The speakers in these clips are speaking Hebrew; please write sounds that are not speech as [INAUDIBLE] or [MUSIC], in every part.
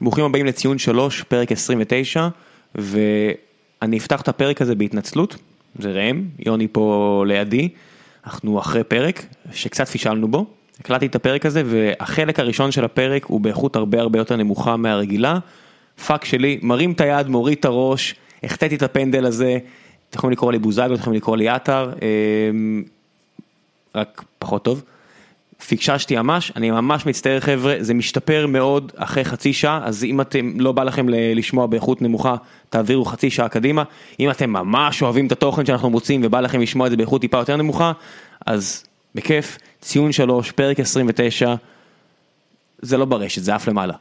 ברוכים הבאים לציון 3, פרק 29, ואני אפתח את הפרק הזה בהתנצלות, זה ראם, יוני פה לידי, אנחנו אחרי פרק שקצת פישלנו בו, הקלטתי את הפרק הזה והחלק הראשון של הפרק הוא באיכות הרבה הרבה יותר נמוכה מהרגילה, פאק שלי, מרים את היד, מוריד את הראש, החטאתי את הפנדל הזה, אתם יכולים לקרוא לי בוזגלו, אתם יכולים לקרוא לי עטר, אמ, רק פחות טוב. פיקששתי ממש, אני ממש מצטער חבר'ה, זה משתפר מאוד אחרי חצי שעה, אז אם אתם לא בא לכם לשמוע באיכות נמוכה, תעבירו חצי שעה קדימה. אם אתם ממש אוהבים את התוכן שאנחנו מוצאים ובא לכם לשמוע את זה באיכות טיפה יותר נמוכה, אז בכיף, ציון 3, פרק 29, זה לא ברשת, זה עף למעלה.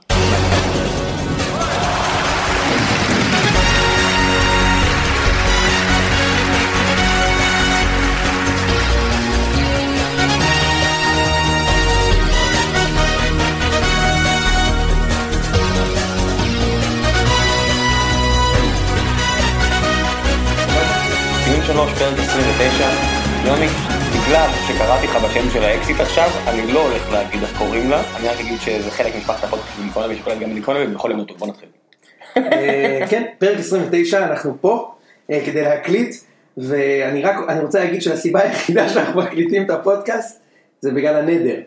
99, יוני, בגלל שקראתי לך בשם של האקסיט עכשיו, אני לא הולך להגיד איך קוראים לה, אני רק אגיד שזה חלק ממשפחת הפודקאסט במקומה ושקולת גם במקומה ובכל יום טוב, בוא נתחיל. אה, כן, פרק 29, אנחנו פה אה, כדי להקליט, ואני רק, אני רוצה להגיד שהסיבה היחידה שאנחנו מקליטים את הפודקאסט זה בגלל הנדר.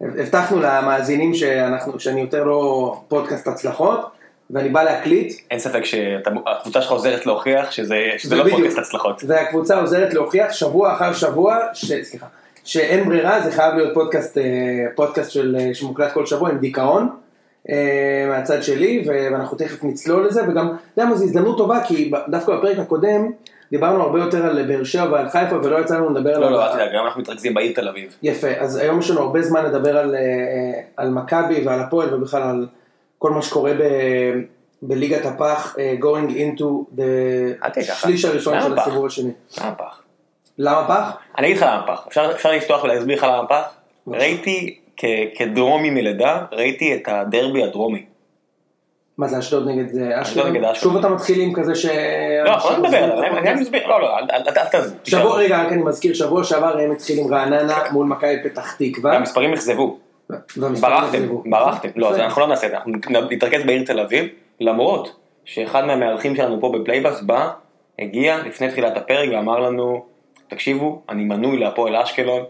הבטחנו למאזינים שאנחנו, שאני יותר לא פודקאסט הצלחות, ואני בא להקליט, אין ספק שהקבוצה שלך עוזרת להוכיח שזה שזה לא. פודקאסט הצלחות. והקבוצה עוזרת להוכיח שבוע אחר שבוע, ש... סליחה, שאין ברירה, זה חייב להיות פודקאסט, אה, פודקאסט של, אה, שמוקלט כל שבוע עם דיכאון. אה, מהצד שלי, ואנחנו תכף נצלול לזה, וגם, אתה יודע מה, זו הזדמנות טובה, כי דווקא בפרק הקודם, דיברנו הרבה יותר על באר שבע ועל חיפה, ולא יצא לנו לדבר לא, על... לא, אל תדאג, גם אנחנו מתרכזים בעיר תל אביב. יפה, אז היום יש לנו הרבה זמן לדבר על, על מכבי ועל הפועל, ובכלל על כל מה שקורה ב... בליגת הפח, אה, going into אל תהיה the ככה. שליש הראשון של? הסיבוב השני. למה פח? למה פח? אני אגיד לך למה פח, אפשר אפשר לפתוח ולהסביר לך למה פח? ראיתי כ- כדרומי מלידה, ראיתי את הדרבי הדרומי. מה זה אשדוד נגד אה, אשדוד נגד? אשקלון. שוב אתה מתחיל עם כזה ש... לא, אנחנו לא נדבר אני מסביר, לא, לא, אל- תעזוב. שבוע, רגע, רק אני מזכיר, שבוע שעבר הם התחיל עם רעננה מול מכבי פתח תקווה. המספרים אכזבו, ברחתם, עזבו. ברחתם, לא, אז. אנחנו לא נעשה את זה, אנחנו נתרכז בעיר תל אביב, למרות שאחד מהמארחים שלנו פה בפלייבאזז בא, הגיע לפני תחילת הפרק ואמר לנו, תקשיבו, אני מנוי להפועל אשקלון,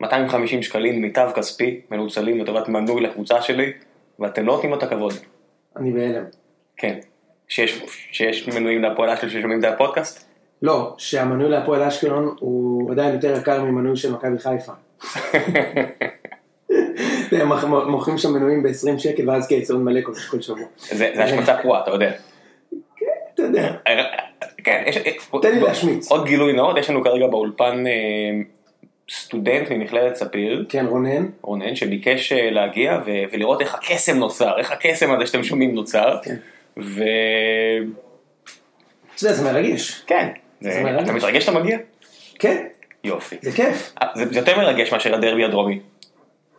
250 שקלים מיטב כספי, מנוצלים לטובת מנוי לקבוצה שלי, ואתם לא נותנים לו את הכבוד. אני בהלם. כן. שיש, שיש מנויים להפועל אשקלון ששומעים את הפודקאסט? לא, שהמנוי להפועל אשקלון הוא עדיין יותר יקר ממנוי של מכבי חיפה. [LAUGHS] הם מוכ- מוכרים שם מנויים ב-20 שקל ואז קיצון מלא כל כל שבוע. זה השמצה פרועה, אתה יודע. אתה יודע, כן, יש... תן לי להשמיץ. עוד גילוי נאות, יש לנו כרגע באולפן אה, סטודנט ממכללת ספיר, כן רונן, רונן, שביקש אה, להגיע ו- ולראות איך הקסם נוצר, איך הקסם הזה שאתם שומעים נוצר. כן. וכן, אתה יודע, זה מרגש. זה- זה מרגש. אתה מתרגש שאתה מגיע? כן, יופי. זה כיף. אה, זה יותר מרגש מאשר הדרבי הדרומי.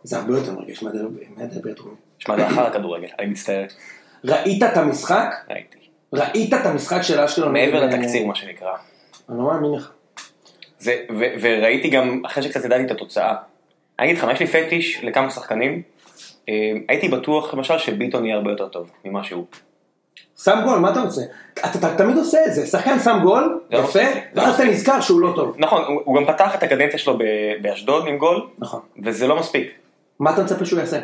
זה הרבה יותר מרגש מהדרבי הדרומי. שמע, זה אחר הכדורגל, אני מצטער, ראית את המשחק? ראיתי. ראית את המשחק של אשקלון? מעבר נגד, אה, לתקציר, מה שנקרא. אני לא מאמין לך. זה, ו, וראיתי גם, אחרי שקצת ידעתי את התוצאה, אני אגיד לך, יש לי פטיש לכמה שחקנים, אה, הייתי בטוח למשל שביטון יהיה הרבה יותר טוב ממה שהוא. שם גול, מה אתה רוצה? אתה, אתה תמיד עושה את זה, שחקן שם גול, לא יפה, לא ואז אתה. נזכר שהוא לא טוב. נכון, הוא, הוא גם פתח את הקדנציה שלו באשדוד עם גול, נכון. וזה לא מספיק. מה אתה מצפה שהוא יעשה?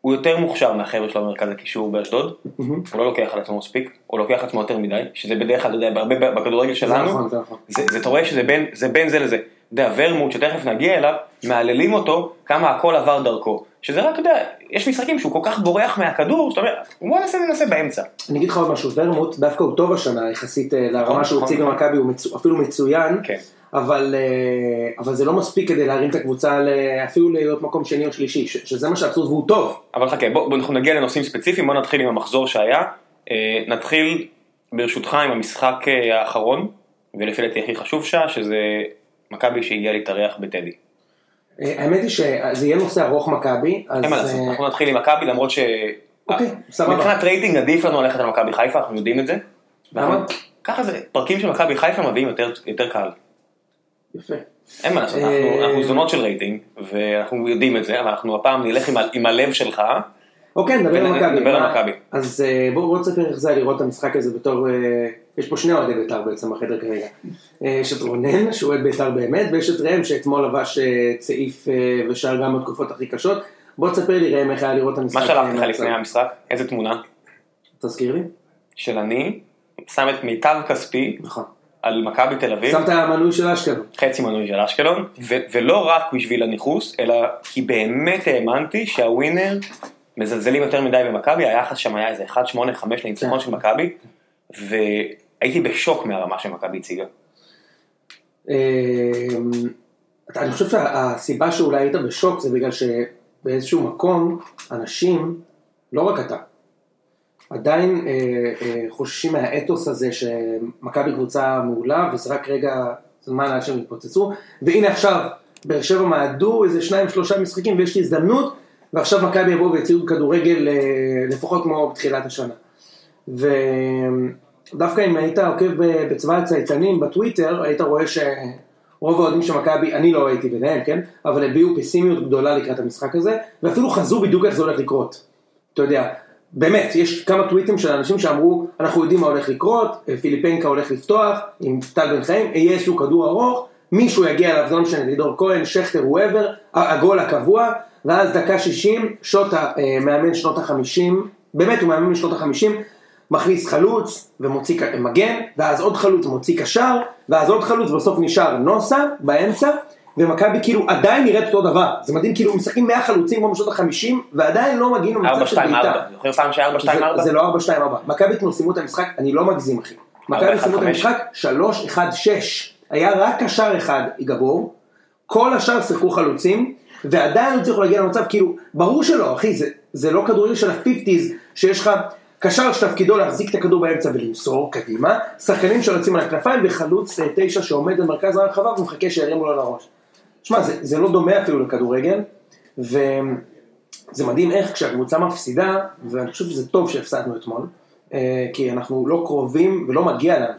הוא יותר מוכשר מהחבר'ה שלו במרכז הקישור באשדוד, הוא לא לוקח על עצמו מספיק, הוא לוקח על עצמו יותר מדי, שזה בדרך כלל, אתה יודע, בהרבה בכדורגל זה שלנו, נכון, זה נכון. זה, זה, אתה רואה שזה בין זה, בין זה לזה. אתה יודע, ורמוט, שתכף נגיע אליו, מהללים אותו כמה הכל עבר דרכו. שזה רק, אתה יודע, יש משחקים שהוא כל כך בורח מהכדור, שאתה אומר, בוא ננסה ננסה באמצע. אני אגיד לך עוד משהו, ורמוט דווקא הוא טוב השנה יחסית אה, לרמה שהוא נכון, הציג נכון. במכבי, הוא אפילו מצוין, כן. אבל אה, אבל זה לא מספיק כדי להרים את הקבוצה אפילו להיות מקום שני או שלישי, שזה מה שעצוב והוא טוב. אבל חכה, בוא, בוא אנחנו נגיע לנושאים ספציפיים, בוא נתחיל עם המחזור שהיה. אה, נתחיל ברשותך עם המשחק אה, האחרון, ולפי דעתי הכי חשוב שעה, שזה מכבי שהגיע להתארח בטדי. האמת היא שזה יהיה נושא ארוך מכבי, אז אין מה לעשות, אנחנו נתחיל עם מכבי למרות ש... אוקיי, סבבה. מבחינת רייטינג עדיף לנו ללכת על מכבי חיפה, אנחנו יודעים את זה. למה? ככה זה, פרקים של מכבי חיפה מביאים יותר, יותר קהל. יפה. אין מה לעשות, אה, אנחנו, זונות של רייטינג, ואנחנו יודעים את זה, אבל אנחנו הפעם נלך עם, הלב שלך, אוקיי, נדבר על מכבי. אז אה, בואו תספר איך זה היה לראות את המשחק הזה בתור... אה, יש פה שני אוהדי בית"ר בעצם בחדר כרגע. יש את רונן, שהוא אוהד בית"ר באמת, ויש את ראם שאתמול לבש צעיף ושר גם בתקופות הכי קשות. בוא תספר לי ראם איך היה לראות את המשחק. מה שלחתי לך. לפני המשחק? איזה תמונה? תזכיר לי. של אני שם את מיטב כספי נכון. על מכבי תל אביב, שמת מנוי של אשקלון. חצי מנוי של אשקלון, ו- ולא רק בשביל הניכוס, אלא כי באמת האמנתי שהווינר מזלזלים יותר מדי במכבי, היחס שם היה איזה 1-8-5 לניצחון כן. של מכבי, והייתי בשוק מהרמה שמכבי הציגה. אתה- אני חושב שהסיבה שאולי היית בשוק זה בגלל שבאיזשהו מקום אנשים, לא רק אתה, עדיין אה, אה, חוששים מהאתוס הזה שמכבי קבוצה מעולה וזה רק רגע זמן עד שהם יתפוצצו והנה עכשיו באר שבע מעדו איזה שניים שלושה משחקים ויש לי הזדמנות ועכשיו מכבי יבואו ויציעו כדורגל אה, לפחות כמו בתחילת השנה. ודווקא אם היית עוקב בצבא הצייצנים בטוויטר, היית רואה שרוב האוהדים של מכבי, אני לא הייתי ביניהם, כן? אבל הביעו פסימיות גדולה לקראת המשחק הזה, ואפילו חזו בדיוק איך זה הולך לקרות. אתה יודע, באמת, יש כמה טוויטים של אנשים שאמרו, אנחנו יודעים מה הולך לקרות, פיליפנקה הולך לפתוח, עם טל בן חיים, יהיה איזשהו כדור ארוך, מישהו יגיע אליו, לא משנה, לידור כהן, שכטר, וואבר, הגול הקבוע, ואז דקה 60, שוטה, אה, מאמן שנות ה-50, באמת הוא מאמן משנות ה-50, מכניס חלוץ ומוציא מגן, ואז עוד חלוץ מוציא קשר, ואז עוד חלוץ, בסוף נשאר נוסה באמצע, ומכבי כאילו עדיין נראית אותו דבר. זה מדהים, כאילו משחקים 100 חלוצים כמו בשנות ה-50, ועדיין לא מגיעים למצב של 4-2-4, בעיטה. זוכר פעם שהיה 4-2-4? זה, לא 4-2-4. מכבי אתמול סיימו את המשחק, אני לא מגזים אחי. מכבי סיימו את 4-1-5. המשחק 3-1-6. היה רק קשר אחד גבור, כל השאר שיחקו חלוצים, ועדיין לא הצליחו להגיע למצב, כאילו, ברור שלא, אחי, זה, זה לא כדורגל של ה-50's, שיש לך קשר שתפקידו להחזיק את הכדור באמצע ולמסור קדימה, שחקנים שרצים על הכנפיים וחלוץ אה, תשע שעומד במרכז הרחבה ומחכה שירימו לו לראש. שמע, זה, זה לא דומה אפילו לכדורגל, וזה מדהים איך כשהקבוצה מפסידה, ואני חושב שזה טוב שהפסדנו אתמול, אה, כי אנחנו לא קרובים ולא מגיע לנו.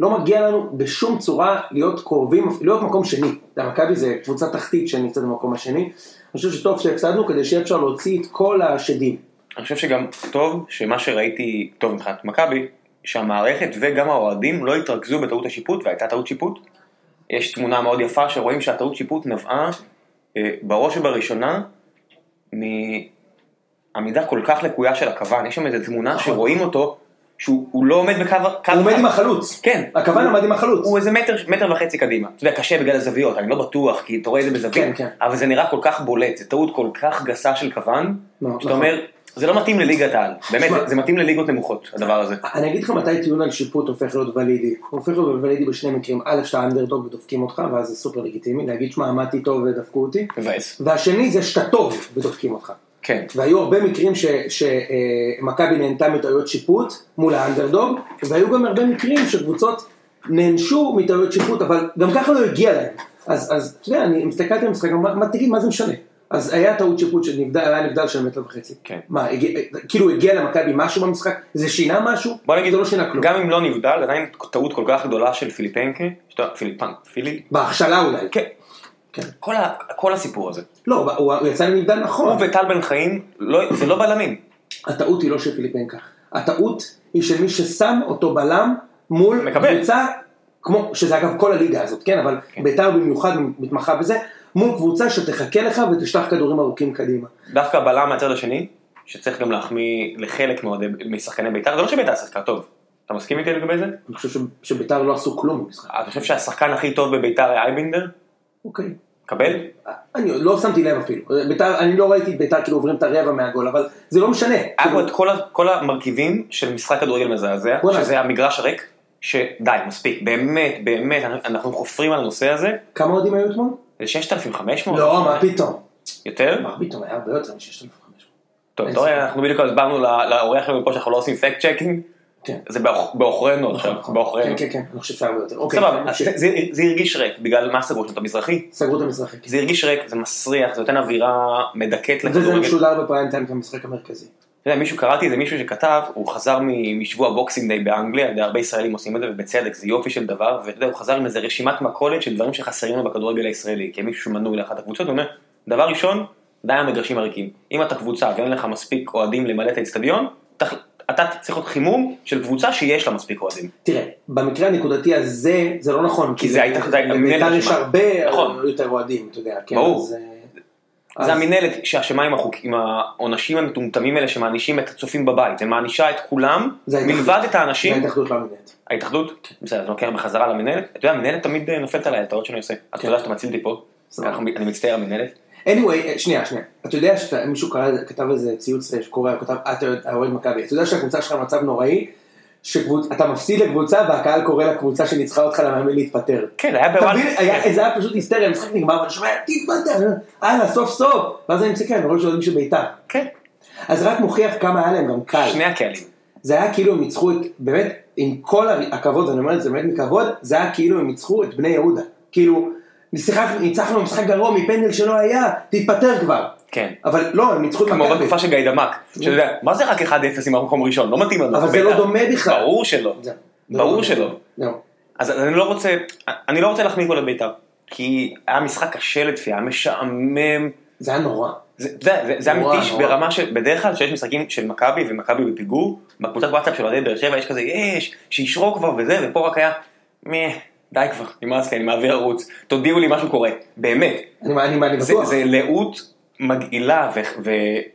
לא מגיע לנו בשום צורה להיות קרובים, להיות מקום שני. אתה יודע, מכבי זה קבוצה תחתית שנמצאת במקום השני. אני חושב שטוב שהפסדנו כדי שיהיה אפשר להוציא את כל השדים. אני חושב שגם טוב שמה שראיתי טוב מבחינת מכבי, שהמערכת וגם האוהדים לא התרכזו בטעות השיפוט, והייתה טעות שיפוט. יש תמונה מאוד יפה שרואים שהטעות שיפוט נבעה אה, בראש ובראשונה מעמידה כל כך לקויה של הכוון. יש שם איזו תמונה שרואים אותו, שהוא הוא לא עומד בקו... קו הוא עומד. עם החלוץ. כן. הכוון עמד עם החלוץ. הוא איזה מטר, מטר וחצי קדימה. אתה יודע, קשה בגלל הזוויות, אני לא בטוח, כי אתה רואה את זה בזווית, כן, כן. אבל זה נראה כל כך בולט, זו טעות כל כך גסה של כוון, לא, שאתה נכון. אומר, זה לא מתאים לליגת העל, באמת, זה- זה מתאים לליגות נמוכות, הדבר הזה. אני אגיד לך מתי טיעון על שיפוט הופך להיות ולידי. הוא הופך להיות ולידי בשני מקרים. א', שאתה אנדרדוג ודופקים אותך, ואז זה סופר לגיטימי. להגיד, שמע, עמדתי טוב ודפקו אותי. מבאס. והשני זה שאתה טוב ודופקים אותך. כן. והיו הרבה מקרים שמכבי נהנתה מטעויות שיפוט מול האנדרדוג, והיו גם הרבה מקרים שקבוצות נענשו מטעויות שיפוט, אבל גם ככה לא הגיע להם. אז, אז אתה יודע, אני מסתכלתי על המשחק, מה תגיד, מה זה משנה? אז היה טעות שיפוט שנבדל, היה נבדל של מטר וחצי. כן. מה, הגיע, כאילו הגיע למכבי משהו במשחק? זה שינה משהו? בוא נגיד, זה לא שינה כלום. גם אם לא נבדל, עדיין טעות כל כך גדולה של פיליפנקה, שאתה- פיליפן, פילי, בהכשלה אולי. כן. כן. כל ה- כל הסיפור הזה. לא, הוא, הוא יצא לנבדל נכון. הוא וטל בן חיים, לא- זה לא בלמים. הטעות היא לא של פיליפנקה. הטעות היא של מי ששם אותו בלם מול. קבוצה, כמו, שזה אגב כל הליגה הזאת, כן, אבל כן. ביתר במיוחד מתמחה בזה, מול קבוצה שתחכה לך ותשלח כדורים ארוכים קדימה. דווקא הבלם מהצד השני, שצריך גם להחמיא לחלק משחקני בית"ר, זה לא שבית"ר שיחקה טוב. אתה מסכים איתי לגבי זה? אני חושב שביתר לא עשו כלום במשחק. אתה חושב שהשחקן הכי טוב בבית"ר היה אייבינדר? אוקיי. קבל? אני לא שמתי לב אפילו. ביתר, אני לא ראיתי את ביתר כאילו עוברים את הרבע מהגול, אבל זה לא משנה. היה פה את כל המרכיבים של משחק כדורגל מזעזע. שזה המגרש הריק, שדי, מספיק, באמת, באמת, אנחנו חופרים על הנושא הזה, כמה אוהדים היו אתמול? זה 6,500? לא, מה פתאום. יותר? מה פתאום, היה הרבה יותר מ-6,500. טוב, ספק. אנחנו בדיוק הסברנו לאורח שלנו פה שאנחנו לא עושים fact checking, כן. זה בעוכ- בעוכרינו עכשיו, נכון, בעוכרינו. כן, כן, כן, אני חושב שהיה הרבה יותר. אוקיי, סבבה, נמשיך. זה- זה- הרגיש ריק, בגלל מה סגרו את המזרחי? סגרו את המזרחי. זה הרגיש ריק, זה מסריח, זה נותן אווירה מדכאת וזה לכדורגל. משודר ב prime time כמשחק המרכזי. אתה יודע, מישהו, קראתי איזה מישהו שכתב, הוא חזר משבוע Boxing Day באנגליה, הרבה ישראלים עושים את זה, ובצדק, זה יופי של דבר, ואתה יודע, הוא חזר עם איזה רשימת מכולת של דברים שחסרים לו בכדורגל הישראלי, כמישהו שמנוי לאחת הקבוצות, הוא אומר, דבר ראשון, די המגרשים הריקים. אם אתה קבוצה ואין לך מספיק אוהדים למלא את האצטדיון, אתה- צריך להיות חימום של קבוצה שיש לה מספיק אוהדים. תראה, במקרה הנקודתי הזה, זה לא נכון. כי זה הייתה- זה היה לבית"ר מנהלת. יש. הרבה נכון. יותר אוהדים, אתה יודע. כן, ברור. אז, זה המינהלת שאשמה עם החוק, עם העונשים המטומטמים האלה שמענישים את הצופים בבית, זה מענישה את כולם, זה. מלבד את זה האנשים, ההתאחדות לא המנהלת. ההתאחדות, בסדר, זה לוקח בחזרה למינהלת, אתה יודע, המינהלת תמיד אה, נופלת עליי, הטעות שאני עושה, אתה יודע שאתה מציל אותי פה, אני מצטער המינהלת, anyway, אה, שנייה, שנייה. אתה יודע שמישהו כתב איזה ציוץ אה, שקורא, הוא כתב, אתה האוהד מכבי, אתה יודע שהקבוצה שלך במצב נוראי, שאתה מפסיד לקבוצה והקהל קורא לקבוצה שניצחה אותך למאמן להתפטר. כן, היה בוואן, מבין, היה- זה היה פשוט היסטריה, המשחק נגמר ואני שומע, תתפטר, הלאה, סוף סוף. ואז אני מסתכל, אני רואה שאוהדים של בית"ר. כן, אז רק מוכיח כמה היה להם גם קל. שני הקהלים, זה היה כאילו הם ניצחו את, באמת, עם כל הכבוד, אני אומר את זה באמת מכבוד, זה היה כאילו הם ניצחו את בני יהודה. כאילו, ניצחנו משחק גרוע מפנדל שלא היה, תתפטר כבר. כן, אבל לא, הם ניצחו את כמו מכבי. בתקופה של גיידמק, שאתה יודע, מה זה רק 1-0 עם המקום ראשון, לא מתאים לנו, אבל זה בית"ר. לא דומה בכלל. ברור שלא. זה ברור לא- שלא. אז אני לא רוצה, אני לא רוצה להחמיא פה לבית"ר, כי היה משחק קשה לצפייה, משעמם, זה היה נורא. זה, זה, זה אמיתי נורא. ברמה של, בדרך כלל כשיש משחקים של מכבי ומכבי בפיגור, בקבוצת וואטסאפ של אוהדי באר שבע יש כזה, יש, שישרוק כבר וזה, ופה רק היה, מeh, די כבר, נמאס לי, אני מעביר ערוץ, תודיעו לי משהו קורה, באמת, אני, אני, בטוח. זה לאות מגעילה, ו-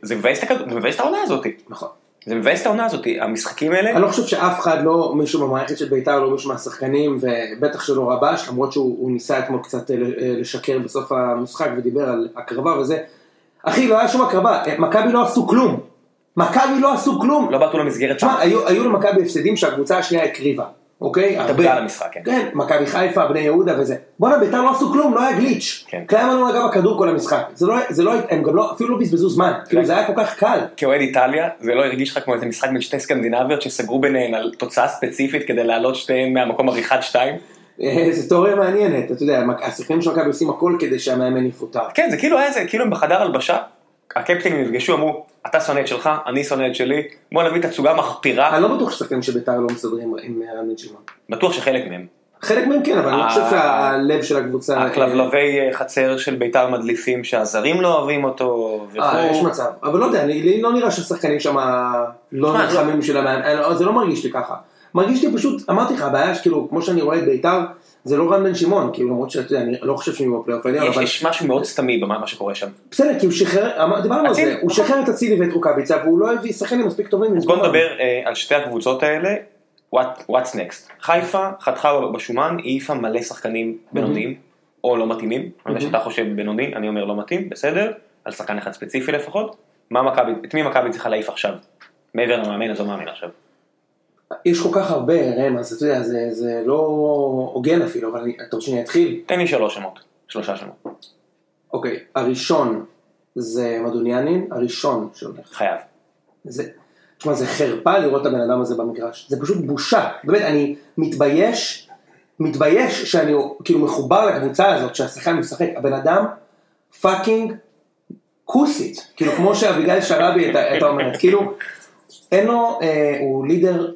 וזה מבאס את מבאס את העונה הזאת, נכון. זה מבאס את העונה הזאת, המשחקים האלה, אני לא חושב שאף אחד, לא מישהו במערכת של בית"ר, לא מישהו מהשחקנים, ובטח שלא רבש, למרות שהוא הוא ניסה אתמול קצת אה, לשקר בסוף המשחק ודיבר על הקרבה וזה. אחי, לא היה שום הקרבה, אה, מכבי לא עשו כלום. מכבי לא עשו כלום. לא בעטו למסגרת שם, תשמע, היו, היו למכבי הפסדים שהקבוצה השנייה הקריבה, אוקיי? הרבה. על המשחק, כן. כן, מכבי חיפה, בני יהודה וזה. בואנה, בית"ר לא עשו כלום, לא היה גליץ'. כן. קליימן לא נגע בכדור כל המשחק. זה לא, זה לא, הם גם לא, אפילו לא בזבזו זמן. כאילו, זה היה כל כך קל. כאוהד איטליה, זה לא הרגיש לך כמו איזה משחק בין שתי סקנדינביות שסגרו ביניהן על תוצאה ספציפית כדי להעלות שתיהן מהמקום הראשון שתיים? אה, זו תיאוריה מעניינת, אתה יודע, השחקנים של מכבי עושים הכל כדי שהמאמן יפוטר. כן, זה כאילו היה איזה, כאילו הם בחדר הלבשה, הקפטנים נפגשו, אמרו, אתה שונא את שלך, אני שונא את שלי, בוא נביא תצוגה מחפירה, אני לא בטוח ששחקנים של בית"ר לא מסתדרים עם רן בן שמעון. בטוח שחלק מהם. חלק מהם כן, אבל אני לא חושב שהלב של הקבוצה... הכלבלבי אה, חצר של בית"ר מדליפים שהזרים לא אוהבים אותו, אה, יש וכו'. מצב, אבל לא יודע, לי לא נראה שהשחקנים שם לא נלחמים בשביל אה, לא, זה לא מרגיש לי ככה. מרגיש לי פשוט, אמרתי לך, הבעיה שכאילו, כמו שאני רואה את בית"ר, זה לא רן בן שמעון, כאילו למרות שאתה יודע, אני לא חושב יהיו בפלייאוף העליון, אבל יש משהו מאוד סתמי במה מה שקורה שם. בסדר, כי הוא שחרר, אמר- דיברנו על זה, הוא. שחרר את אצילי ואת רוקאביצה, והוא לא הביא שחקנים מספיק טובים. אז בוא. נדבר אה, על שתי הקבוצות האלה, what- what's next. חיפה חתכה בשומן, היא העיפה מלא שחקנים בינוניים, או לא מתאימים, אני יודע שאתה חושב בינוני, אני אומר לא מתאים, בסדר, על שחקן אחד ספציפי לפחות. מה מכבי, את מי מכבי צריכה להעיף עכשיו? מעבר למאמן, אז לא מאמן עכשיו. יש כל כך הרבה, ראם, אז אתה יודע, זה, זה לא הוגן אפילו, אבל אני, אתה רוצה שאני אתחיל? תן לי שלוש שמות, שלושה שמות, אוקיי, הראשון זה מדוניאנין, הראשון שהולך. חייב. זה, תשמע, זה חרפה לראות את הבן אדם הזה במגרש. זה פשוט בושה. באמת, אני מתבייש, מתבייש שאני כאילו מחובר לקבוצה הזאת שהשחקן משחק. הבן אדם fucking כוסית. כאילו, כמו שאביגיל הייתה הייתה אומרת. כאילו, אין לו, אה, הוא leader,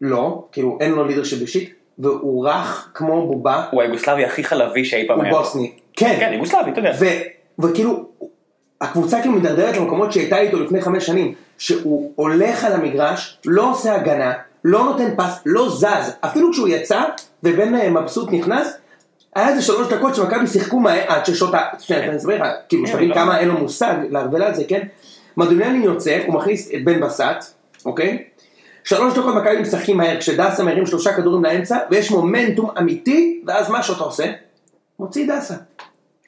לא, כאילו, אין לו leader שבשיט, והוא רך כמו בובה, הוא היוגוסלבי הכי חלבי שאי פעם הוא היה. בוסני. כן. כן, יוגוסלבי, אתה יודע. וכאילו, הקבוצה כאילו מידרדרת למקומות שהיא הייתה איתו לפני חמש שנים, שהוא הולך על המגרש, לא עושה הגנה, לא נותן פס, לא זז, אפילו כשהוא יצא, ובן אה, מבסוט נכנס, היה איזה שלוש דקות שמכבי שיחקו מהר, עד ששוטה, שנייה, אני אסביר לך, כאילו, כן, שתבין לא. כמה אין לו מושג לערבל על זה, כן? מדוניאני יוצא, הוא מכניס את בן בסט, אוקיי? שלוש דקות מכבי משחקים מהר, כשדסה מרים שלושה כדורים לאמצע, ויש מומנטום אמיתי, ואז מה שאתה עושה? מוציא דסה.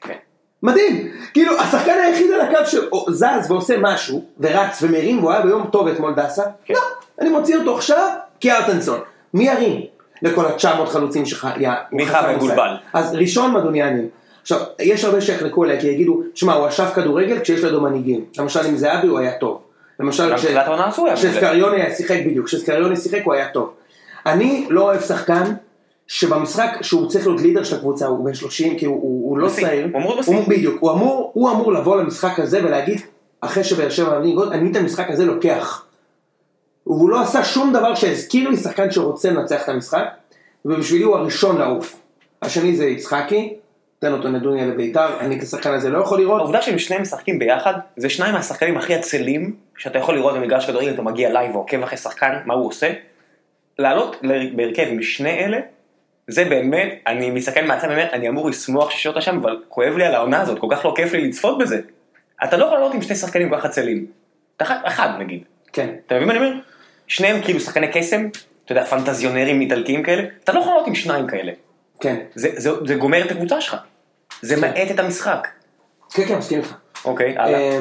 כן. מדהים, כאילו השחקן היחיד על הקו שזז ועושה משהו ורץ ומרים והוא היה ביום טוב אתמול דסה, כן. לא, אני מוציא אותו עכשיו כארטנסון, מי ירים לכל ה-900 חלוצים שלך, יא, מיכה. מבולבל. אז ראשון מדוניאנים, עכשיו יש הרבה שיחלקו עליה כי יגידו, שמע הוא אשף כדורגל כשיש לידו מנהיגים, למשל עם זהבי הוא היה טוב, למשל גם כש- בתחילת העונה הזו הוא היה. כשסקריוני שיחק בדיוק, כשסקריוני שיחק הוא היה טוב. אני לא אוהב שחקן שבמשחק שהוא צריך להיות לידר של הקבוצה, הוא בן 30, כי הוא, הוא, הוא לא צעיר. הוא אמור. הוא, בדיוק, הוא אמור, הוא אמור לבוא למשחק הזה ולהגיד, אחרי שבאר שבע אני את המשחק הזה לוקח. הוא לא עשה שום דבר שהזכיר לי שחקן שרוצה לנצח את המשחק, ובשבילי הוא הראשון לעוף. השני זה יצחקי, תן אותו נדוניה לביתר, אני את השחקן הזה לא יכול לראות. העובדה שהם שניהם משחקים ביחד, זה שניים מהשחקנים הכי עצלים שאתה יכול לראות במגרש כדורגל, אתה מגיע live ועוקב אחרי שחקן, מה הוא עושה. לעלות בהרכב עם שני אלה, זה באמת, אני מסתכל מהצד, באמת, אני אמור לשמוח שיש אותה שם, אבל כואב לי על העונה הזאת, כל כך לא כיף לי לצפות בזה. אתה לא יכול לעלות עם שני שחקנים כל כך עצלים. אחד, נגיד. כן. אתה מבין מה אני אומר? שניהם כאילו שחקני קסם, אתה יודע, פנטזיונרים איטלקיים כאלה, אתה לא יכול לעלות עם שניים כאלה. כן. זה, זה, זה גומר את הקבוצה שלך. זה מאט את המשחק. כן, כן, מסכים איתך. אוקיי, הלאה.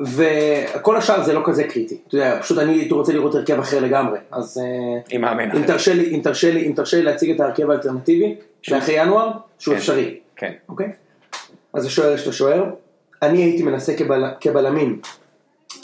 וכל השאר זה לא כזה קריטי. אתה יודע, פשוט אני הייתי רוצה לראות הרכב אחר לגמרי. אז אה, עם מאמן אם. תרשה לי, אם תרשה לי, אם תרשה לי להציג את ההרכב האלטרנטיבי, שאחרי ינואר, שהוא כן. אפשרי. כן. אוקיי? אז השוער יש את השוער. אני הייתי מנסה כבל, כבלמים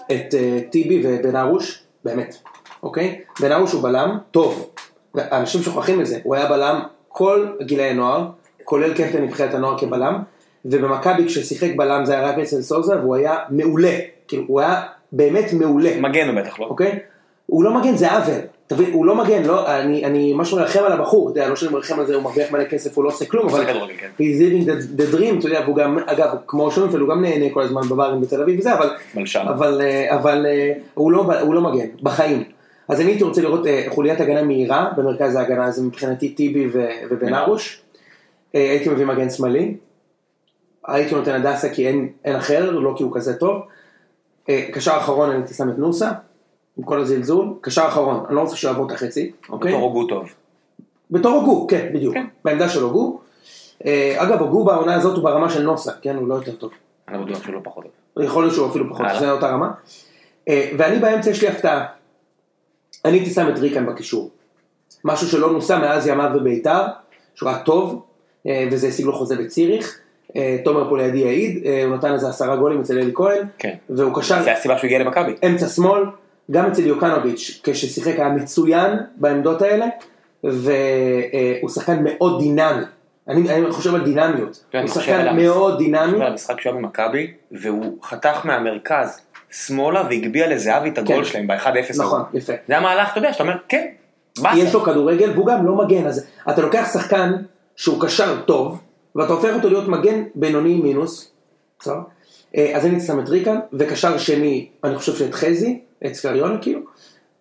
את אה, טיבי ובן ארוש, באמת, אוקיי? בן ארוש הוא בלם טוב, אנשים שוכחים את זה, הוא היה בלם כל גילאי נוער, כולל קפטן נבחרת הנוער כבלם, ובמכבי כששיחק בלם זה היה רק אצל סוזה, והוא היה מעולה, כאילו הוא היה באמת מעולה. מגן הוא בטח לא. אוקיי? הוא לא מגן, זה עוול. תבין, הוא לא מגן, לא, אני, אני ממש מרחם על הבחור, אתה יודע, לא שאני מרחם על זה, הוא מרוויח מלא כסף, הוא לא עושה כלום, אבל... כן. he's living the, the dream, אתה יודע, והוא גם, אגב, כמו שונפלד, הוא גם נהנה כל הזמן בברים בתל אביב וזה, אבל... מלשן. אבל, אה, אבל אה, הוא, לא, הוא לא מגן, בחיים. אז אני הייתי רוצה לראות אה, חוליית הגנה מהירה במרכז ההגנה, זה מבחינתי טיבי ובן ארוש. אה, הייתי מביא מגן שמאלי. הייתי נותן הדסה כי אין, אין אחר, לא כי הוא כזה טוב. אה, קשר אחרון אני הייתי שם את נוסה, עם כל הזלזול. קשר אחרון, אני לא רוצה שהוא יעבור את החצי, אוקיי? בתור הוגו טוב. בתור הוגו, כן, בדיוק. כן. בעמדה של הוגו. אה, אגב, הוגו בעונה הזאת הוא ברמה של נוסה, כן? הוא לא יותר טוב. אני בטוח שהוא לא פחות טוב. יכול להיות שהוא אפילו פחות, הלאה. זה אותה רמה. אה, ואני באמצע יש לי הפתעה. אני הייתי שם את ריקן בקישור. משהו שלא נוסה מאז ימיו בביתר, שהוא היה טוב, וזה השיג לו חוזה בציריך. אה, תומר פה לידי יעיד, אה, הוא נתן איזה עשרה גולים אצל אלי כהן, כן. והוא קשר זה הסיבה שהוא הגיע למכבי. אמצע שמאל, גם אצל יוקנוביץ', כששיחק היה מצוין בעמדות האלה, והוא שחקן מאוד דינמי. אני, אני חושב על דינמיות. כן, אני הוא חושב שחקן מאוד דינמי. על המשחק שהוא היה במכבי, והוא חתך מהמרכז שמאלה והגביה לזהבי את הגול כן. שלהם ב-1-0. נכון, יפה. זה המהלך, אתה יודע, שאתה אומר, כן. יש לו כדורגל והוא גם לא מגן, אז אתה לוקח שחקן שהוא קשר טוב, ואתה הופך אותו להיות מגן בינוני מינוס, בסדר? אה, אז אני את ריקן, וקשר שני, אני חושב שאת חזי, את סקריונה כאילו,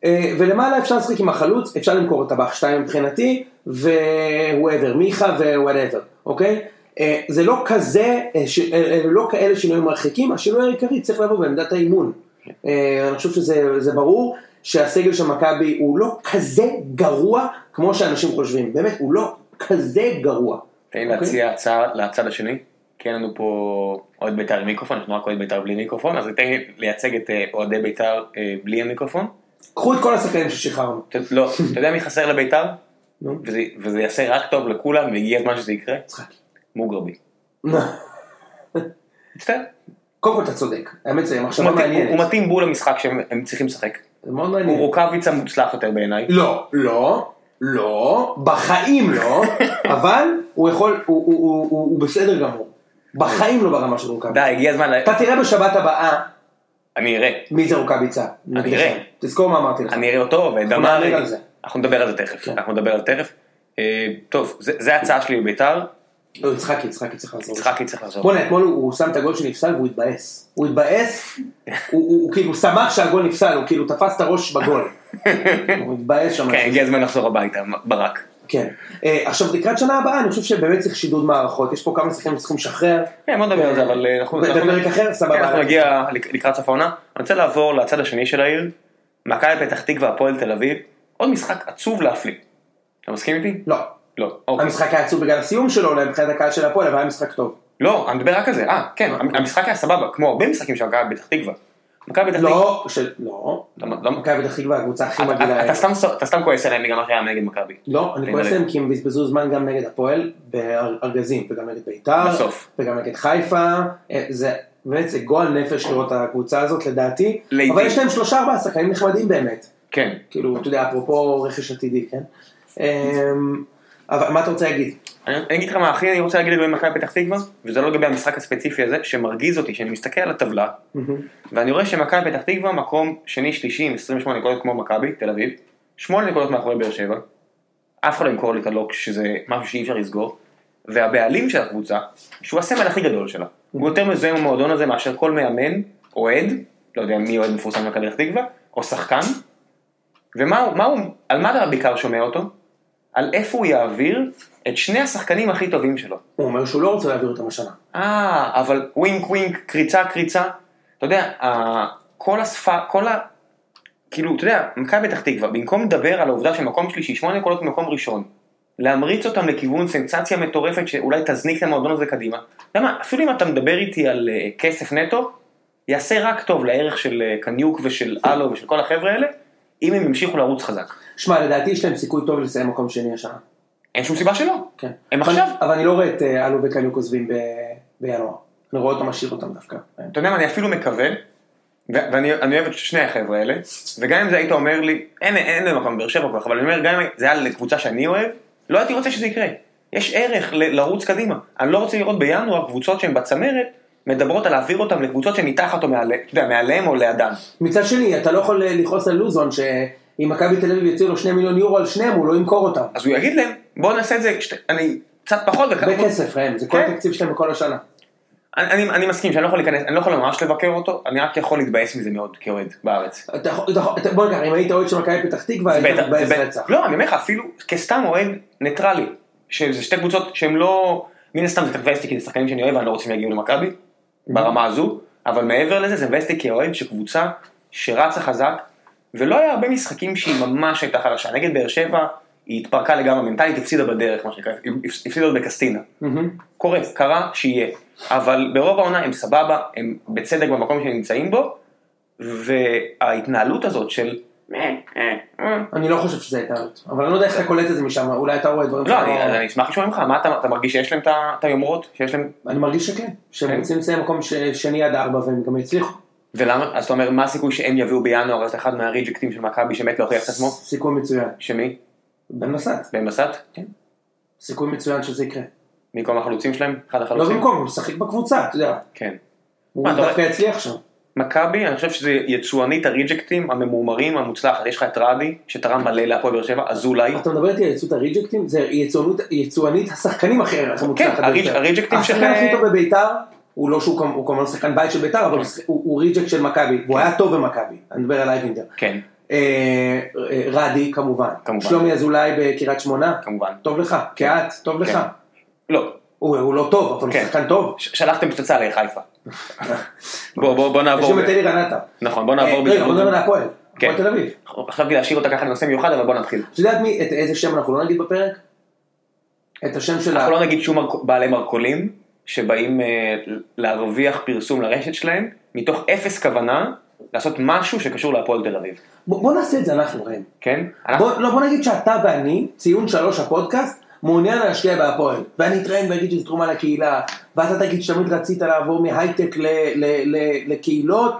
אה, ולמעלה אפשר לשחק עם החלוץ, אפשר למכור את הבח שתיים מבחינתי, ווואבר, מיכה ווואטאבר, אוקיי? אה, זה לא כזה, אה, לא כאלה שינויים מרחיקים, השינוי העיקרי צריך לבוא בעמדת האימון. אני חושב שזה זה ברור שהסגל של מכבי הוא לא כזה גרוע כמו שאנשים חושבים, באמת, הוא לא כזה גרוע. תן לי אוקיי? להציע הצעה לצד השני, כי אין לנו פה אוהד בית"ר עם מיקרופון, אנחנו רק אוהד בית"ר בלי מיקרופון, אז תן לי לייצג את אה, אוהדי בית"ר אה, בלי המיקרופון. קחו את כל השחקנים ששחררנו. לא, אתה יודע מי חסר לבית"ר? וזה- יעשה רק טוב לכולם, והגיע הזמן שזה יקרה? מוגרבי. מצטער. קודם כל אתה צודק, האמת זה הוא מחשבה מתאים- הוא מעניינת. מתאים בול למשחק שהם הם צריכים לשחק. זה מאוד הוא מעניין. רוקאביצה מוצלח יותר בעיניי. לא, לא, לא, בחיים לא, [LAUGHS] אבל הוא יכול, הוא- הוא- הוא הוא- הוא בסדר גמור. בחיים לא ברמה של רוקאביצה. די, הגיע הזמן, אתה תראה בשבת הבאה אני אראה. מי זה רוקאביצה. אני אראה. תזכור מה אמרתי לך. אני אראה אותו, ודמרי. אנחנו נדבר על זה תכף, כן. אנחנו נדבר על זה תכף. אה, טוב, זה זה ההצעה שלי בביתר, לא, יצחקי, יצחקי צריך לעזור. יצחקי צריך לחזור. בוא'נה, אתמול הוא שם את הגול שנפסל והוא התבאס. הוא התבאס, הוא- כאילו שמח שהגול נפסל, הוא כאילו תפס את הראש בגול. [LAUGHS] הוא התבאס שם. כן, הגיע הזמן לחזור הביתה, ברק. כן. אה, עכשיו לקראת שנה הבאה אני חושב שבאמת צריך שידוד מערכות, יש פה כמה שחקנים שצריכים לשחרר. כן, בוא נדבר על זה, אבל אה, אנחנו בפרק אחר, סבבה. כן, אנחנו נגיע לק- לקראת סוף העונה. אני רוצה לעבור לצד השני של העיר, מכבי פתח תקווה, הפועל תל אביב, עוד משחק עצוב להפליא. אתה מסכים איתי? לא. לא. אוקיי. המשחק היה עצוב בגלל הסיום שלו, אולי מבחינת הקהל של הפועל, אבל היה משחק טוב. לא, אני מדבר רק על זה. אה, כן, המשחק היה סבבה, כמו הרבה משחקים של מכבי פתח תקווה. מכבי פתח תקווה... לא, של... לא. אתה- לא- מכבי פתח תקווה הקבוצה הכי מגעילה. אתה סתם- כועס עליהם בגלל מה שהיה נגד מכבי. לא, אני כועס לי. להם כי הם בזבזו זמן גם נגד הפועל בארגזים, וגם נגד ביתר, בסוף. וגם נגד חיפה, אה, זה באמת זה גועל נפש לראות את הקבוצה הזאת לדעתי. אבל יש להם שלושה ארבעה שחקנים נחמדים באמת, כן. כאילו, אתה יודע, אפרופו רכש עתידי, כן? אבל מה אתה רוצה להגיד? אני אני אגיד לך מה הכי אני רוצה להגיד לגבי מכבי פתח תקווה, וזה לא לגבי המשחק הספציפי הזה, שמרגיז אותי, שאני מסתכל על הטבלה, ואני רואה שמכבי פתח תקווה מקום שני שלישי עם 28 נקודות כמו מכבי, תל אביב, 8 נקודות מאחורי באר שבע, אף אחד לא ימכור לי את הלוק שזה משהו שאי אפשר לסגור, והבעלים של הקבוצה, שהוא הסמל הכי גדול שלה, הוא יותר מזוהה עם המועדון הזה מאשר כל מאמן, אוהד, לא יודע מי אוהד מפורסם במכבי פתח תקווה, או שחקן, ומה הוא, מה הוא, על מה אתה בעיקר שומע אותו? על איפה הוא יעביר את שני השחקנים הכי טובים שלו. הוא אומר שהוא לא רוצה להעביר אותם השנה. אה, אבל ווינק ווינק, קריצה קריצה, אתה יודע, כל השפה, כל ה... כאילו, אתה יודע, מכבי פתח תקווה, במקום לדבר על העובדה שמקום שלישי, שמונה נקודות ממקום ראשון, להמריץ אותם לכיוון סנסציה מטורפת שאולי תזניק את המועדון הזה קדימה. אתה יודע מה, אפילו אם אתה מדבר איתי על אה, כסף נטו, יעשה רק טוב לערך של אה, קניוק ושל אלו ושל כל החבר'ה האלה, אם הם ימשיכו לרוץ חזק. שמע, לדעתי יש להם סיכוי טוב לסיים מקום שני השנה. אין שום סיבה שלא. כן. הם עכשיו, אבל אני לא רואה את אה, אלו וקניוק עוזבים בינואר. אני רואה אותם משאיר אותם דווקא. אתה יודע מה, אני אפילו מקווה, ואני אני אוהב את שני החבר'ה האלה, וגם אם זה היית אומר לי, אין, לי מקום באר שבע כל כך, אבל אני אומר, גם אם זה היה לקבוצה שאני אוהב, לא הייתי רוצה שזה יקרה. יש ערך לרוץ קדימה. אני לא רוצה לראות בינואר קבוצות שהן בצמרת, מדברות על להעביר אותן לקבוצות שהן מתחת או מעליהם או לידן. מצד שני, אתה לא יכול אה, לכעוס על לוזון שאם מכבי תל אביב יציעו לו שני מיליון יורו על שניהם, הוא לא ימכור אותם. אז הוא יגיד להם, בואו נעשה את זה, שת- אני קצת פחות. בכסף, ראם, זה כל כן. התקציב שלהם בכל השנה. אני, אני, אני מסכים שאני לא יכול להיכנס, אני לא יכול ממש לבקר אותו, אני רק יכול להתבאס מזה מאוד כאוהד בארץ. בוא ניקח, אם היית אוהד של מכבי פתח תקווה, היית מתבאס. רצח. לא, אני אומר לך, אפילו כסתם אוהד ניטרלי, שזה שתי קבוצות שהן לא, מן הסתם זה מבאס אותי כי זה שחקנים שאני אוהב ואני לא רוצה שהם יגיעו למכבי, ברמה הזו, אבל מעבר לזה זה מבאס אותי כאוהד שקבוצה שרצה חזק, ולא היה הרבה משחקים שהיא ממש הייתה חלשה, נגד באר שבע היא התפרקה לגמרי מנטלית, הפסידה בדרך, מה שנקרא, הפסידה עוד בקסטינה. מהמם. קורה, קרה, שיהיה. אבל ברוב העונה הם סבבה, הם בצדק במקום שהם נמצאים בו, וההתנהלות הזאת של... אני לא חושב שזה התנהלות, אבל אני לא יודע איך אתה קולט את זה משם, אולי אתה רואה דברים לא, שאתה אני אשמח לשמוע ממך, מה אתה מרגיש שיש להם את היומרות? שיש להם... אני מרגיש שכן, שהם כן. רוצים לסיים מקום שני עד ארבע והם גם יצליחו. ולמה? אז אתה אומר, מה הסיכוי שהם יביאו בינואר את אחד מהריג'קטים של מכבי שמת להוכיח את עצמו? סיכוי מצוין. שמי? בן בסט, בן בסט? כן. סיכוי מצוין שזה יקרה. במקום החלוצים שלהם? אחד לא החלוצים? במקום, הוא משחק בקבוצה, אתה יודע. כן. הוא דווקא יצליח שם. מכבי, אני חושב שזה יצואנית הריג'קטים הממורמרים, המוצלחת. יש לך את רדי, שתרם מלא להפועל באר שבע, אזולאי. אתה מדבר איתי על יצוא הריג'קטים? זה יצואנית השחקנים הכי כן, הריג'- ביותר. הריג'קטים של- השחקן הכי טוב בביתר, הוא לא שהוא הוא כמובן שחקן בית של ביתר, אבל הוא הוא ריג'קט של מכבי, והוא היה טוב במכבי, אני מדבר על אייבינדר. כן, אה, אה, רדי כמובן, כמובן. שלומי אזולאי בקריית שמונה, כמובן. טוב לך, קהת, טוב לך. כן. לא, הוא לא טוב, אבל הוא כן. שחקן טוב. שלחתם פצצה לחיפה. בוא, בוא, בוא נעבור. יש גם את אלי רנטה. נכון, בוא אה, נעבור רגע, בוא נדבר על בזריזות. הפועל. כן. תל אביב. חשבתי להשאיר אותה ככה לנושא מיוחד, אבל בוא נתחיל. את יודעת מי, איזה שם אנחנו לא נגיד בפרק? את השם של ה... אנחנו לא נגיד שום בעלי מרכולים שבאים אה, להרוויח פרסום לרשת שלהם, מתוך אפס כוונה לעשות משהו שקשור להפועל תל אביב. בוא בוא נעשה את זה אנחנו, ראם. כן? אנחנו- בוא, לא, בוא נגיד שאתה ואני, ציון שלוש הפודקאסט, מעוניין להשקיע בהפועל. ואני אתראיין ואגיד שזו תרומה לקהילה, ואתה תגיד שתמיד רצית לעבור מהייטק ל, ל, ל, לקהילות,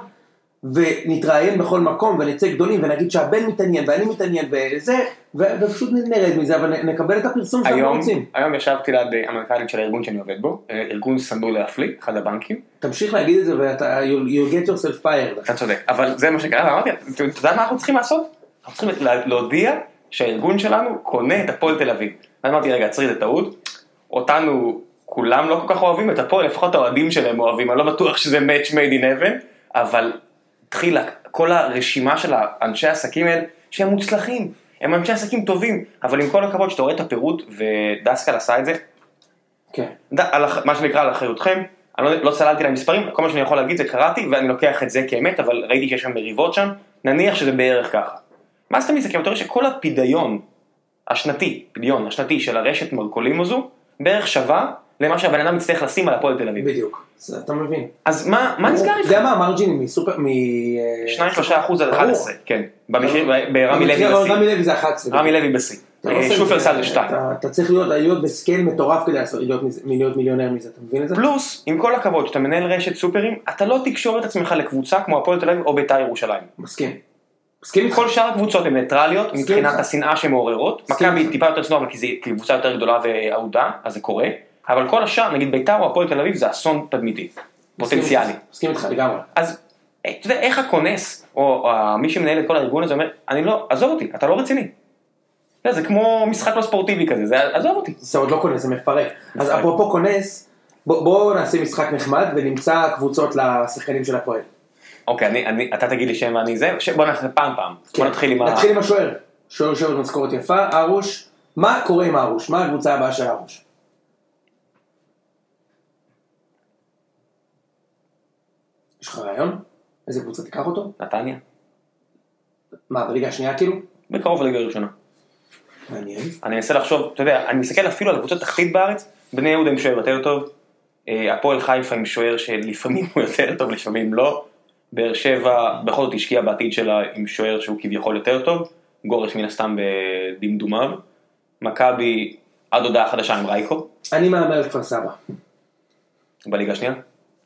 ונתראיין בכל מקום, ונצא גדולים, ונגיד שהבן מתעניין, ואני מתעניין, וזה, ו, ופשוט נרד מזה, אבל נקבל את הפרסום שאנחנו רוצים. היום ישבתי ליד אה, המנכ"לית של הארגון שאני עובד בו, אה, ארגון שנוא להפליא, אחד הבנקים, תמשיך להגיד את זה, ואתה, you, get yourself fired. אתה צודק, אבל זה מה שקרה, ואמרתי, אתה יודע מה אנחנו צריכים לעשות? אנחנו צריכים לה- להודיע שהארגון שלנו קונה את הפועל תל אביב. ואמרתי, רגע, עצרי, זה טעות, אותנו כולם לא כל כך אוהבים, את הפועל, לפחות האוהדים שלהם אוהבים, אני לא בטוח שזה match made in heaven, אבל התחילה כל הרשימה של האנשי העסקים האלה, שהם מוצלחים, הם אנשי עסקים טובים, אבל עם כל הכבוד שאתה רואה את הפירוט, ודסקל עשה את זה, כן. ד- על מה שנקרא על אחריותכם, אני לא, לא צללתי למספרים, כל מה שאני יכול להגיד זה קראתי ואני לוקח את זה כאמת, אבל ראיתי שיש שם מריבות שם, נניח שזה בערך ככה. מה אתה מסתכל, אתה רואה שכל הפדיון השנתי, פדיון השנתי של הרשת מרכולים הזו, בערך שווה למה שהבן אדם יצטרך לשים על הפועל תל אביב. בדיוק. אתה מבין. אז מה, נסגר אתה איתך? יודע מה המרג'ינים מסופר, מ... אה, 2-3 אחוז עד ברור. 11, כן. ברמי לוי בשיא. רמי לוי זה 11. רמי לוי בשיא. אתה לא אה, שופרסל זה 2. אתה- אתה צריך להיות בסקייל מטורף כדי להיות מיליונר מזה, אתה מבין את זה? פלוס, עם כל הכבוד, שאתה מנהל רשת סופרים, אתה לא תקשור את עצמך לקבוצה כמו הפועל תל אביב או בית"ר ירושלים. מסכים. מסכים. כל שאר הקבוצות הן ניטרליות מבחינת. השנאה שהן מעוררות. מסכים מכבי. טיפה יותר צנועה, אבל כי זו קבוצה יותר גדולה ואהודה, אז זה קורה. אבל כל השאר, נגיד בית"ר או הפועל תל אביב, זה אסון תדמיתי. פוטנציאלי. מסכים- איתך לגמרי. אז אה, אתה יודע, איך הכונס, או מי שמנהל את כל הארגון הזה אומר, אני לא, עזוב אותי, אתה לא רציני. זה כמו משחק לא ספורטיבי כזה, זה עזוב אותי. זה עוד לא כונס, זה מפרק. אז. אפרופו כונס, בוא- בואו נעשה משחק נחמד ונמצא קבוצות לשחקנים של הפועל. אוקיי, אני, אני, אתה תגיד לי שם ואני זה, ש- בוא נעשה פעם פעם. בוא נתחיל עם ה... כן. נתחיל עם השוער. שוער שוער במשכורת יפה, ארוש. מה קורה עם ארוש? מה הקבוצה הבאה של ארוש? יש לך רעיון? איזה קבוצה תיקח אותו? נתניה. מה, בליגה השנייה כאילו? בקרוב לליגה הראשונה. מעניין. אני מנסה לחשוב, אתה יודע, אני מסתכל אפילו על קבוצות תחתית בארץ, בני יהודה עם שוער יותר טוב, אה, הפועל חיפה עם שוער שלפעמים הוא יותר טוב, לפעמים לא, באר שבע בכל זאת השקיעה בעתיד שלה עם שוער שהוא כביכול יותר טוב, גורש מן הסתם בדמדומיו, מכבי עד הודעה חדשה עם רייקו, אני מהמר על כפר סבא. בליגה השנייה.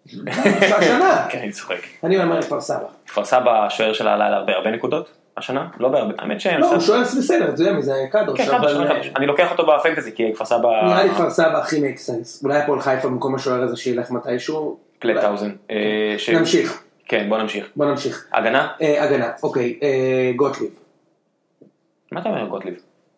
השנה. [LAUGHS] כן, אני צוחק. אני על כפר סבא. כפר סבא השוער שלה עלה להרבה הרבה נקודות השנה, לא בהרבה, האמת שהם... לא, הוא שוער בסדר, אתה יודע מי זה קדוש. כן, חדש. אני לוקח אותו בפנטזי כי כפר סבא... נראה לי כפר סבא הכי מייק סנס. אולי הפועל חיפה במקום השוער הזה שילך מתישהו. פלטהאוזן. אה, ש- נמשיך, כן, בוא נמשיך. בוא נמשיך. הגנה? אה, הגנה, אוקיי, אה, גוטליב. מה אתה אומר גוטליב?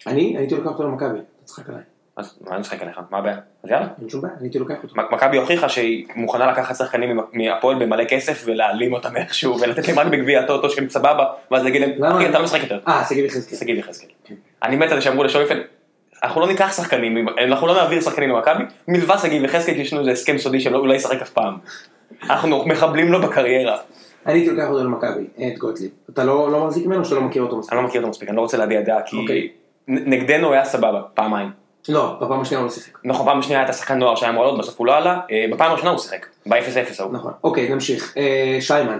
אני הייתי לוקח אותו למכבי, אתה צוחק עליי. אז מה אני משחק עליך? מה הבעיה? אז יאללה. אין שום בעיה, אני הייתי לוקח אותו. מכבי הוכיחה שהיא מוכנה לקחת שחקנים מהפועל במלא כסף ולהעלים אותם איכשהו ולתת להם רק בגביע הטוטו שהם סבבה ואז להגיד להם? אחי אתה לא משחק יותר. אה, שגיב יחזקאל. שגיב יחזקאל. אני מת על זה שאמרו לשויפל אנחנו לא ניקח שחקנים, אנחנו לא נעביר שחקנים למכבי, מלבד שגיב יחזקאל כי יש לנו איזה הסכם סודי שהוא לא ישחק אף פעם. אנחנו מחבלים לו בקריירה. אני הייתי לוקח אותו למכבי, את גוטליב. אתה לא לא מחזיק ממנו או שאתה לא מכיר אותו מספיק? אני לא מכיר אותו מספיק, אני לא רוצה להביע דעה כי אוקיי. נגדנו היה סבבה, פעמיים. לא, בפעם השנייה הוא לא שיחק. נכון, פעם שנייה הייתה שחקן נוער שהיה אמור לעלות, בסוף הוא לא עלה, אה, בפעם הראשונה הוא שיחק, ב-0-0 ההוא. נכון. אוקיי, נמשיך. אה, שיימן,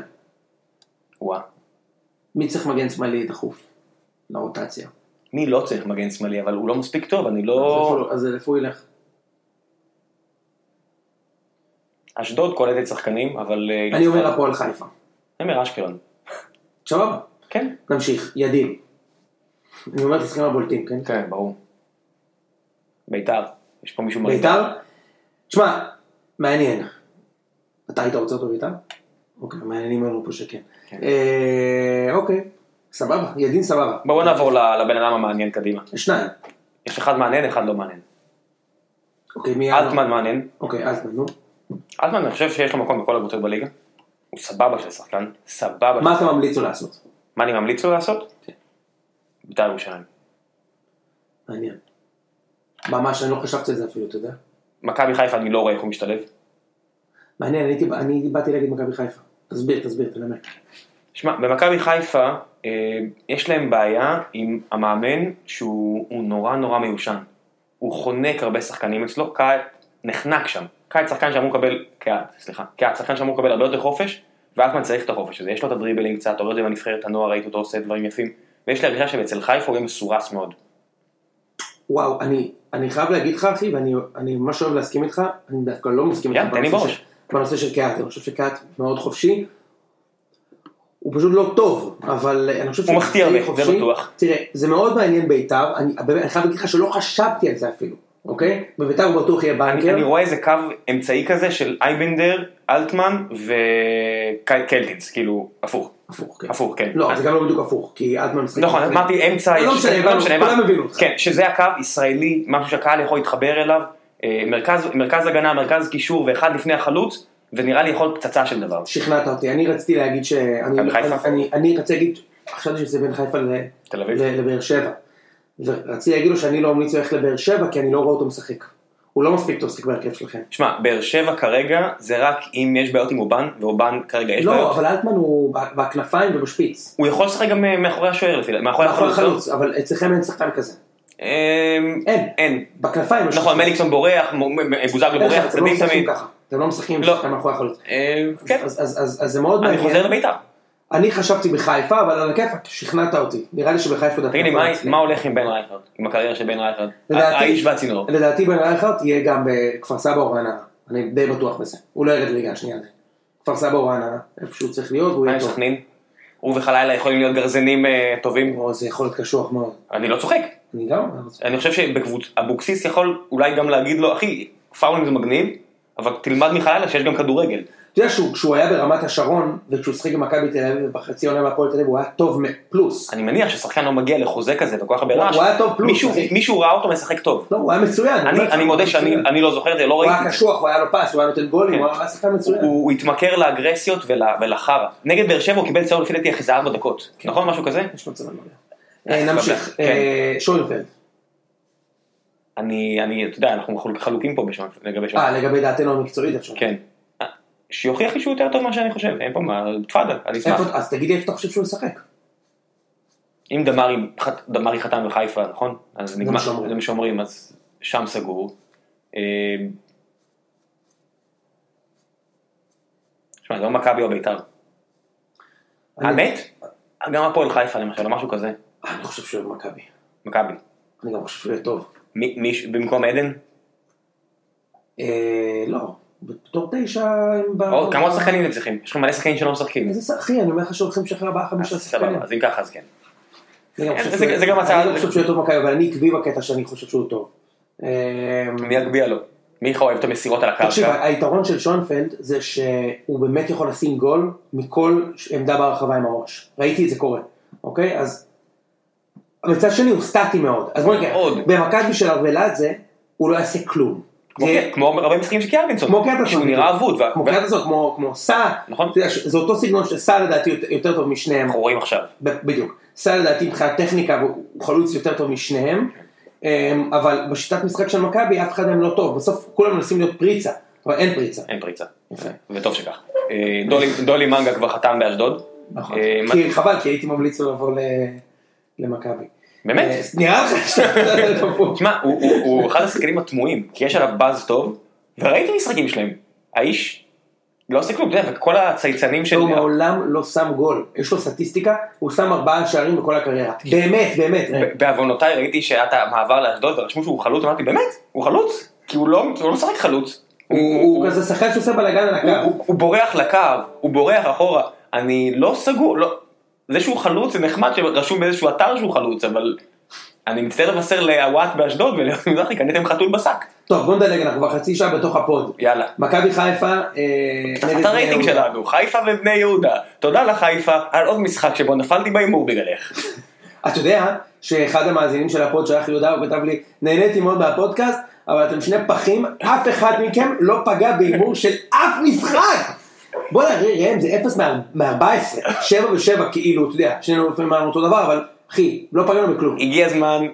וואה. מי צריך מגן שמאלי דחוף? לרוטציה. מי לא צריך מגן שמאלי, אבל הוא לא מספיק טוב, אני לא... אז איפה הוא ילך? אשדוד קולטת שחקנים, אבל... אה, אני אומר הפועל חיפה. אני אומר אשקלון. סבבה. כן. נמשיך, ידין. אני אומר את השחקנים הבולטים, כן? כן, ברור. ביתר. יש פה מישהו ביתר? תשמע, מעניין. אתה היית רוצה אותו ביתר? אוקיי, מעניינים לנו פה שכן. כן. אה, אוקיי, סבבה, ידין סבבה. בואו נעבור לבן אדם המעניין קדימה. יש שניים. יש אחד מעניין, אחד לא מעניין. אוקיי, מי... אלטמן מעניין. אוקיי, אלטמן, נו. אלטמן, אני חושב שיש לו מקום בכל הקבוצות בליגה. הוא סבבה של שחקן, סבבה. מה אתה ממליץ לו לעשות? מה אני ממליץ לו לעשות? כן. ביתר ירושלים. מעניין. ממש, אני לא חשבתי על זה אפילו, אתה יודע. מכבי חיפה אני לא רואה איך הוא משתלב. מעניין, אני הייתי- אני באתי להגיד מכבי חיפה. תסביר, תסביר, תנמק. שמע, במכבי חיפה אה, יש להם בעיה עם המאמן שהוא הוא נורא נורא מיושן. הוא חונק הרבה שחקנים אצלו, קיץ נחנק שם. קיץ שחקן שאמור לקבל, קיץ, סליחה, קיץ שחקן שאמור לקבל הרבה יותר חופש, ואלטמן צריך את החופש הזה. יש לו את הדריבלים קצת, את זה בנבחרת הנוער, ראיתי אותו עושה דברים יפים. ויש לי הרגשה שאצל חיפה הוא יהיה מסורס מאוד. וואו, אני, אני חייב להגיד לך אחי, ואני אני ממש אוהב להסכים איתך, אני דווקא לא מסכים איתך תן לי בנושא בראש. של- בנושא של קהת, אני חושב שקהת מאוד חופשי. הוא פשוט לא טוב, אבל אני חושב הוא שהוא מחטיא הרבה, זה. בטוח. תראה, זה מאוד מעניין בית"ר, אני אני חייב להגיד לך שלא חשבתי על זה אפילו, אוקיי? בבית"ר הוא בטוח יהיה אני, בנקר. אני רואה איזה קו אמצעי כזה של אייבנדר, אלטמן וקלטינס, כאילו, הפוך. הפוך, כן. הפוך, כן. לא, זה גם לא בדיוק הפוך, כי אלטמן משחק. נכון. אמרתי אמצע, לא משנה, כולם. הבינו אותך. כן, שזה הקו ישראלי, משהו שהקהל יכול להתחבר אליו, אה, מרכז, מרכז הגנה, מרכז קישור ואחד לפני החלוץ, ונראה לי יכול פצצה של דבר. שכנעת אותי, אני רציתי להגיד מכבי חיפה? אני, אני רציתי להגיד, חשבתי שזה בין חיפה לבאר שבע. ורציתי להגיד לו שאני לא ממליץ לו ללכת לבאר שבע, כי אני לא רואה אותו משחק. הוא לא מספיק טוב לשחק בהרכב שלכם. שמע, באר שבע כרגע זה רק אם יש בעיות עם אובן, ואובן כרגע יש לא, בעיות. אבל אלטמן הוא בכנפיים ובשפיץ. הוא יכול לשחק גם אה, מאחורי השוער, לפי דעתי, מאחורי החלוץ. לא? החלוץ, אבל אצלכם אין שחקן כזה. אה, אין. אין. בכנפיים. נכון, מליקסון בורח, בוזגלו בורח, לא צדדים משחקים תמיד. ככה. אתם לא משחקים עם לא. שחקן מאחורי החלוץ. אה, כן, אז- זה מאוד אני מעניין. חוזר לביתר. אני חשבתי בחיפה, אבל על הכיפאק, שכנעת אותי. נראה לי שבחיפה דווקא... תגיד לי, מה-. מה הולך עם בן רייכרד? עם הקריירה של בן רייכרד? האיש והצינור. לדעתי בן רייכרד יהיה גם בכפר סבא או רעננה. אני די בטוח בזה. הוא לא ירד לליגה השנייה. כפר סבא או רעננה. איפה שהוא צריך להיות, הוא מה יהיה עם טוב. סכנין? הוא וחלילה יכולים להיות גרזנים אה, טובים. זה יכול להיות קשוח מאוד. אני לא צוחק. אני גם... אני חושב שאבוקסיס יכול אולי גם להגיד לו, אחי, פאולים זה מגניב, אבל תלמד מחלילה שיש גם כדורגל. אתה יודע שהוא- היה ברמת השרון, וכשהוא שיחק במכבי תל אביב, ובחצי עונה בהפועל תל אביב, הוא היה טוב פלוס. אני מניח ששחקן לא מגיע לחוזה כזה וכל כך הרבה הוא- רעש. הוא היה טוב פלוס, מישהו- ראה אותו משחק טוב. לא, הוא היה מצוין. אני הוא מודה שאני לא זוכר את זה, לא הוא ראיתי. היה קשוח, הוא היה לו פס, הוא היה נותן גולים, הוא היה שחקן מצוין. הוא הוא התמכר לאגרסיות ול- ולחרא. נגד באר שבע הוא קיבל צהוב לפי דעתי אחרי זה ארבע דקות. נכון? משהו כזה? יש לו צבע לא. אה, נמשיך. [LAUGHS] כן. אה, שוינפלד. אני, אני, אתה יודע, אנחנו חלוק- חלוקים פה לגבי שם. אה, לגבי דעתנו המקצועית עכשיו. כן. שיוכיח לי שהוא יותר טוב ממה שאני חושב, אין פה מה, תפאדל, אני אשמח. אז תגיד לי איפה אתה חושב שהוא ישחק. אם דמרי, חת- דמרי חתם בחיפה, נכון? אז נגמר. זה מה שאומרים, אז שם סגור. אה, שמע, זה לא מכבי או בית"ר. האמת? גם הפועל חיפה למשל, או משהו כזה. אני חושב שהוא במכבי. מכבי. אני גם חושב שהוא יהיה טוב. במקום עדן? אה, לא. בתור תשע הם ב... או, כמה שחקנים הם צריכים? יש לכם מלא שחקנים שלא משחקים. איזה ש- אחי, אני אומר לך שהולכים לשחרר ארבעה חמישה שחקנים. אז אם ככה אז כן. אני זה- גם הצעה- אני לא חושב שהוא יהיה טוב במכבי, אבל אני עקבי בקטע שאני חושב שהוא טוב. אה, מי יגביה לו? מי יכול אוהב את המסירות על תקשיב, הקרקע? היתרון של שוינפלד זה שהוא באמת יכול לשים גול מכל עמדה ברחבה עם הראש. ראיתי את זה קורה, אוקיי? אז... מצד שני הוא סטטי מאוד. אז בוא נגיד. במכבי של ארוולדזה הוא לא יעשה כלום. כמו- זה- כמו הרבה משחקים של קיארלינסון. כמו קטע שהוא נראה אבוד. כמו קטע כמו כמו סע, נכון. זה אותו סגנון שסע לדעתי יותר- טוב משניהם, אנחנו רואים עכשיו. בדיוק, סע לדעתי מבחינת טכניקה הוא חלוץ יותר טוב משניהם, אמ, אבל בשיטת משחק של מכבי אף אחד מהם לא טוב, בסוף כולם מנסים להיות פריצה, אבל אין פריצה. אין פריצה. וטוב שכך. אה, דולי- מנגה כבר חתם באשדוד. נכון. אה, חבל, כי הייתי ממליץ לו לבוא למכבי. באמת? אה, נראה לך שאתה טוב פה. תשמע, הוא- אחד השחקנים התמוהים, כי יש עליו באז טוב, וראיתי משחקים שלהם. האיש לא עושה כלום, אתה יודע, וכל הצייצנים של... הוא מעולם לא שם גול, יש לו סטטיסטיקה, הוא שם ארבעה שערים בכל הקריירה. באמת, באמת. ראם. ב- בעוונותיי ראיתי שהיה את המעבר לאשדוד ורשמו שהוא חלוץ, אמרתי באמת, הוא חלוץ? כי הוא לא לא משחק חלוץ. הוא כזה שחקן שעושה בלאגן על הקו. הוא- הוא בורח לקו, הוא בורח אחורה, אני לא סגור, לא, זה שהוא חלוץ זה נחמד שרשום באיזשהו אתר שהוא חלוץ, אבל אני מצטער לבשר לאוואט באשדוד וליאון מזרחי, קניתם חתול בשק, טוב, בוא נדלג, אנחנו כבר חצי שעה בתוך הפוד. יאללה. מכבי חיפה, אה, קצת את הרייטינג יהודה. שלנו, חיפה ובני יהודה, תודה לחיפה על עוד משחק שבו נפלתי בהימור בגללך. [LAUGHS] אתה יודע שאחד המאזינים של הפוד שלח לי הודעה, הוא כתב לי, נהניתי מאוד מהפודקאסט, אבל אתם שני פחים, אף אחד מכם לא פגע בהימור של אף משחק! בוא'נה, ראם, זה אפס מ-14, 7 ו-7 כאילו, אתה יודע, שנינו לפעמים אמרנו אותו דבר, אבל אחי, לא פגענו בכלום. הגיע הזמן,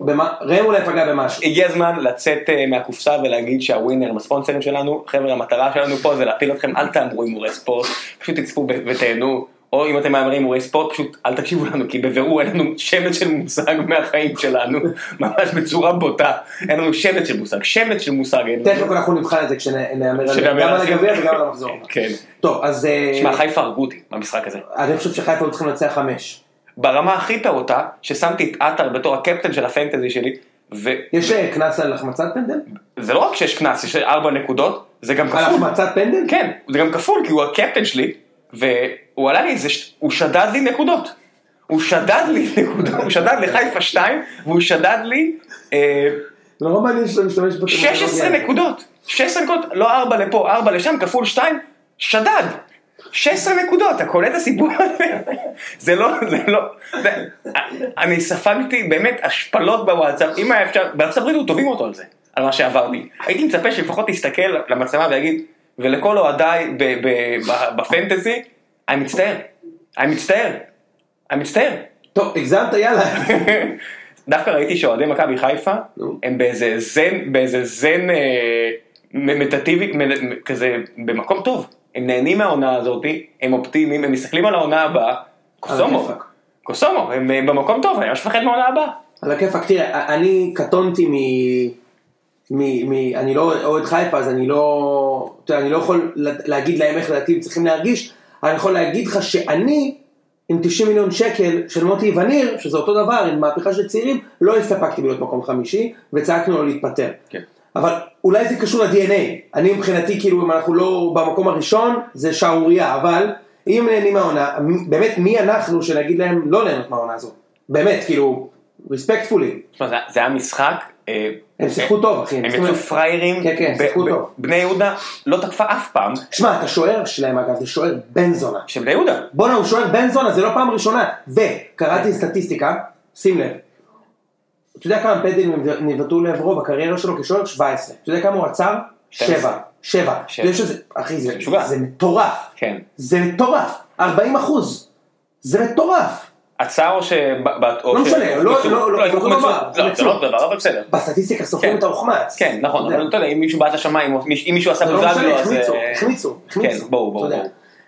במה- ראם אולי פגע במשהו. הגיע הזמן לצאת אה, מהקופסה ולהגיד שהווינר הם הספונסרים שלנו, חבר'ה המטרה שלנו פה זה להפיל אתכם, אל תאמרו הימורי ספורט, פשוט תצפו ותהנו, או אם אתם מהמרים הימורי ספורט, פשוט אל תקשיבו לנו, כי בבירור אין לנו שמץ של מושג מהחיים שלנו, [LAUGHS] ממש בצורה בוטה, אין לנו שמץ של מושג, שמץ של מושג אין תכף לנו. אנחנו נבחן את זה כשנאמר על- כשנאמר גם על על זה. הגביע וגם על המחזור. [LAUGHS] כן. טוב, אז אה, שמע, חיפה הרגו אותי במשחק הזה. אני חושב שחיפה צריכים לנצח חמש. ברמה הכי פעוטה, ששמתי את עטר בתור הקפטן של הפנטזי שלי, וזה יש אה, קנס על החמצת פנדל? לא רק שיש קנס, יש ארבע נקודות, זה גם על כפול. החמצת פנדל? כן, זה גם כפול, כי הוא הקפטן שלי, והוא עלה לי ש- הוא שדד לי נקודות. הוא שדד לי [LAUGHS] נקודות, הוא שדד לחיפה 2, והוא שדד לי אה, זה נורא מעניין שאתה משתמש בטכנולוגיה. 16 נקודות. 16 נקודות, לא 4 לפה, 4 לשם, כפול 2, שדד. 16 נקודות, אתה קולט את הסיפור הזה? [LAUGHS] זה לא, זה לא, זה- אני ספגתי באמת השפלות בוואטסאפ, אם היה אפשר, בארצות הברית הוא תובעים אותו על זה, על מה שעברתי. הייתי מצפה שלפחות תסתכל למצלמה ויגיד, ולכל אוהדיי בפנטזי, אני מצטער, אני מצטער, אני מצטער. טוב, הגזמת, יאללה. [LAUGHS] דווקא ראיתי שאוהדי מכבי חיפה. הם באיזה זן, באיזה זן אה, מדיטטיבי, מ- כזה במקום טוב. הם נהנים מהעונה הזאתי, הם אופטימיים, הם מסתכלים על העונה הבאה. קוסומו. קוסומו, הם במקום טוב, אני ממש מפחד מהעונה הבאה. על הכיפאק, תראה, אני קטונתי מ... מ... מ... אני לא אוהד חיפה, אז אני לא... אתה יודע, אני לא יכול לה- להגיד להם איך לדעתי הם צריכים להרגיש, אני יכול להגיד לך שאני, עם 90 מיליון שקל של מוטי וניר, שזה אותו דבר, עם מהפכה של צעירים, לא הסתפקתי להיות מקום חמישי, וצעקנו לו להתפטר. כן. אבל אולי זה קשור ל-DNA. אני מבחינתי, כאילו, אם אנחנו לא במקום הראשון, זה שערורייה, אבל אם נהנים מהעונה, באמת, מי אנחנו שנגיד להם לא ליהנות מהעונה הזאת? באמת, כאילו, זה, זה היה משחק אה, הם שיחקו טוב, אחי. הם יצאו פראיירים, כן, כן, שיחקו טוב. בני יהודה לא תקפה אף פעם, שמע, את השוער שלהם אגב, זה שוער בן זונה. של בני יהודה. בואנה, הוא שוער בן זונה, זה לא פעם ראשונה. וקראתי סטטיסטיקה, שים לב. אתה יודע כמה פנדלים נבעטו לעברו בקריירה שלו כשוער? 17. אתה יודע כמה הוא עצר? 12. 7. 7. אתה שבע. יודע שזה, אחי. זה מטורף. כן. זה מטורף. 40 אחוז. זה מטורף. עצר או ש... לא משנה, לא-? לא- לא, זה לא. לא אותו דבר, אבל בסדר. בסטטיסטיקה סופרים כן. את ההוחמץ. כן, נכון. אבל אתה יודע, אם מישהו בעט לשמיים, אם מישהו עשה לא בוזגלו, משנה, אז... החמיצו, אה, החמיצו, החמיצו. כן, יודע. ברור.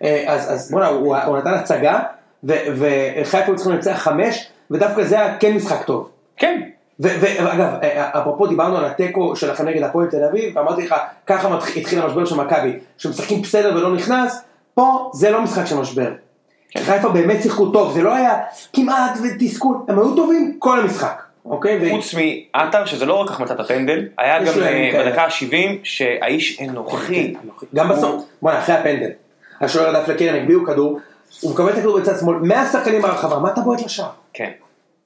אה, אז בוא'נה, הוא הוא נתן הצגה, וחיפה היו צריכים לנצח חמש, ודווקא זה היה כן משחק טוב. כן, ואגב, אה, אפרופו דיברנו על התיקו שלכם נגד הפועל תל אביב, ואמרתי לך, ככה התחיל המשבר של מכבי, שמשחקים בסדר ולא נכנס, פה זה לא משחק של משבר. כן. חיפה באמת שיחקו טוב, זה לא היה כמעט ותסכול, הם היו טובים כל המשחק, אוקיי? ו- חוץ מעטר, שזה לא רק החמצת הפנדל, היה גם אה. בדקה ה-70, שהאיש אנוכי. גם בסוף, בוא'נה, אחרי הפנדל, השוער הדף לקרן, הגביהו כדור, הוא מקבל את הכדור בצד שמאל, 100 שחקנים ברחבה, מה אתה בועט לשער? כן.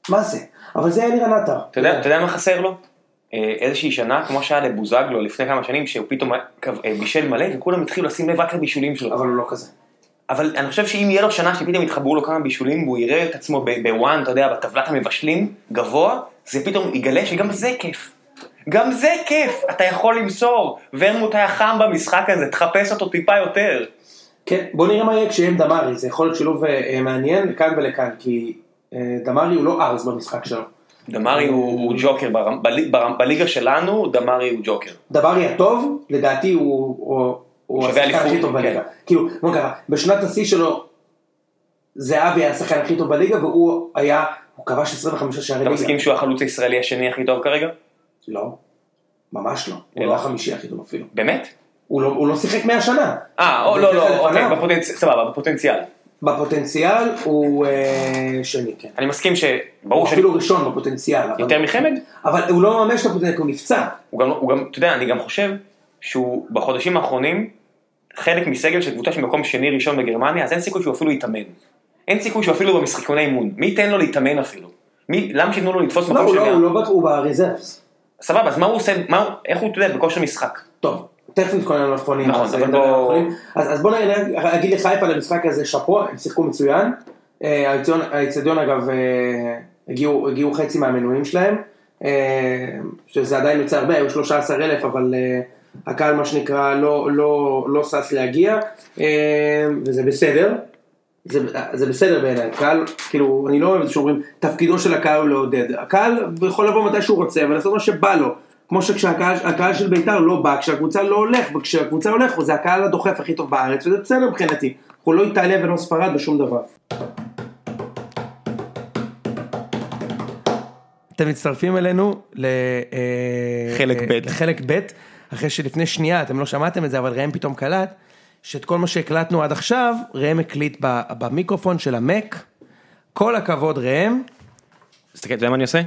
מה זה? אבל זה אלירן עטר. אתה יודע, אתה יודע מה חסר לו? אה, איזושהי שנה, כמו שהיה לבוזגלו לפני כמה שנים, שהוא פתאום אה, בישל מלא, וכולם התחילו לשים לב רק לבישולים שלו. אבל הוא לא כזה. אבל אני חושב שאם יהיה לו שנה שפתאום יתחברו לו כמה בישולים, והוא יראה את עצמו בוואן, אתה יודע, בטבלת המבשלים, גבוה, זה פתאום יגלה שגם זה כיף. גם זה כיף, אתה יכול למסור. ורמוט היה חם במשחק הזה, תחפש אותו טיפה יותר. כן, בוא נראה מה יהיה כשיהיה עם דמרי, זה יכול להיות שילוב אה, מעניין לכאן ולכאן, כי אה, דמרי הוא לא ארז במשחק שלו. דמרי הוא, הוא ג'וקר, בליגה שלנו דמרי הוא ג'וקר. דמרי הטוב, לדעתי הוא, הוא, השחקן הכי טוב בליגה. כן. כאילו, בוא נקרא, בשנת השיא שלו, זהבי היה השחקן הכי טוב בליגה, והוא היה, הוא כבש 25 שערי אתה ליגה. מסכים שהוא החלוץ הישראלי השני הכי טוב כרגע? לא, ממש לא. הוא אלא? לא החמישי הכי טוב אפילו. באמת? הוא לא, לא שיחק 100 שנה. אה, לא, לא, אוקיי, סבבה, בפוטנציאל. בפוטנציאל הוא אה, שני, כן. אני מסכים שברור הוא ש... אפילו ראשון בפוטנציאל. יותר מחמד? אבל הוא לא מממש את הפוטנציאל, הוא נפצע. גם, הוא גם, אתה יודע, אני גם חושב שהוא בחודשים האחרונים, חלק מסגל של קבוצה של מקום שני ראשון בגרמניה, אז אין סיכוי שהוא אפילו יתאמן. אין סיכוי שהוא אפילו במשחקוני אימון. מי ייתן לו להתאמן אפילו? מי, למה שייתנו לו לתפוס לא, מקום הוא של לא, הוא? לא, הוא ברזרבס. סבבה, אז מה הוא עושה, מה, איך הוא, אתה יודע, בכושר משחק? טוב, תכף נתכונן על מלפפונים. נכון, אבל בוא-. אז אז בוא נגיד לחיפה למשחק הזה שאפו, הם שיחקו מצוין. אה, האיצטדיון- אגב, אה, הגיעו הגיעו חצי מהמנויים שלהם, אה, שזה עדיין יוצא הרבה, היו 13 אלף, אבל הקהל מה שנקרא לא- לא לא שש להגיע, אה, וזה בסדר. זה, זה בסדר בעיניי, קהל, כאילו, אני לא אוהב את זה שאומרים, תפקידו של הקהל הוא לעודד. הקהל יכול לבוא מתי שהוא רוצה ולעשות מה שבא לו. כמו שכשהקהל הקהל של בית"ר לא בא, כשהקבוצה לא הולך, וכשהקבוצה הולך, זה הקהל הדוחף הכי טוב בארץ, וזה בסדר מבחינתי. אנחנו לא איטליה ולא ספרד בשום דבר. אתם מצטרפים אלינו. אה, ב'. לחלק ב', אחרי שלפני שנייה, אתם לא שמעתם את זה, אבל ראם פתאום קלט, שאת כל מה שהקלטנו עד עכשיו, ראם הקליט במיקרופון של המק. כל הכבוד ראם. תסתכל, אתה יודע מה אני עושה?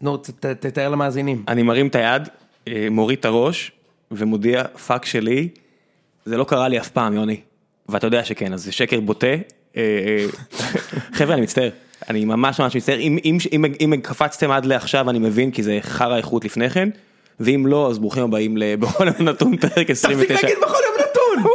נו, תתאר למאזינים. אני מרים את היד, אה, מוריד את הראש, ומודיע, fuck שלי, זה לא קרה לי אף פעם, יוני. ואתה יודע שכן, אז זה שקר בוטה. אה, אה, [LAUGHS] חבר'ה, אני מצטער. אני ממש ממש מצטער. אם, אם, אם, אם קפצתם עד לעכשיו, אני מבין, כי זה חרא איכות לפני כן. ואם לא, אז ברוכים הבאים לבכל [LAUGHS] יום נתון פרק 29. תפסיק להגיד בכל יום נתון!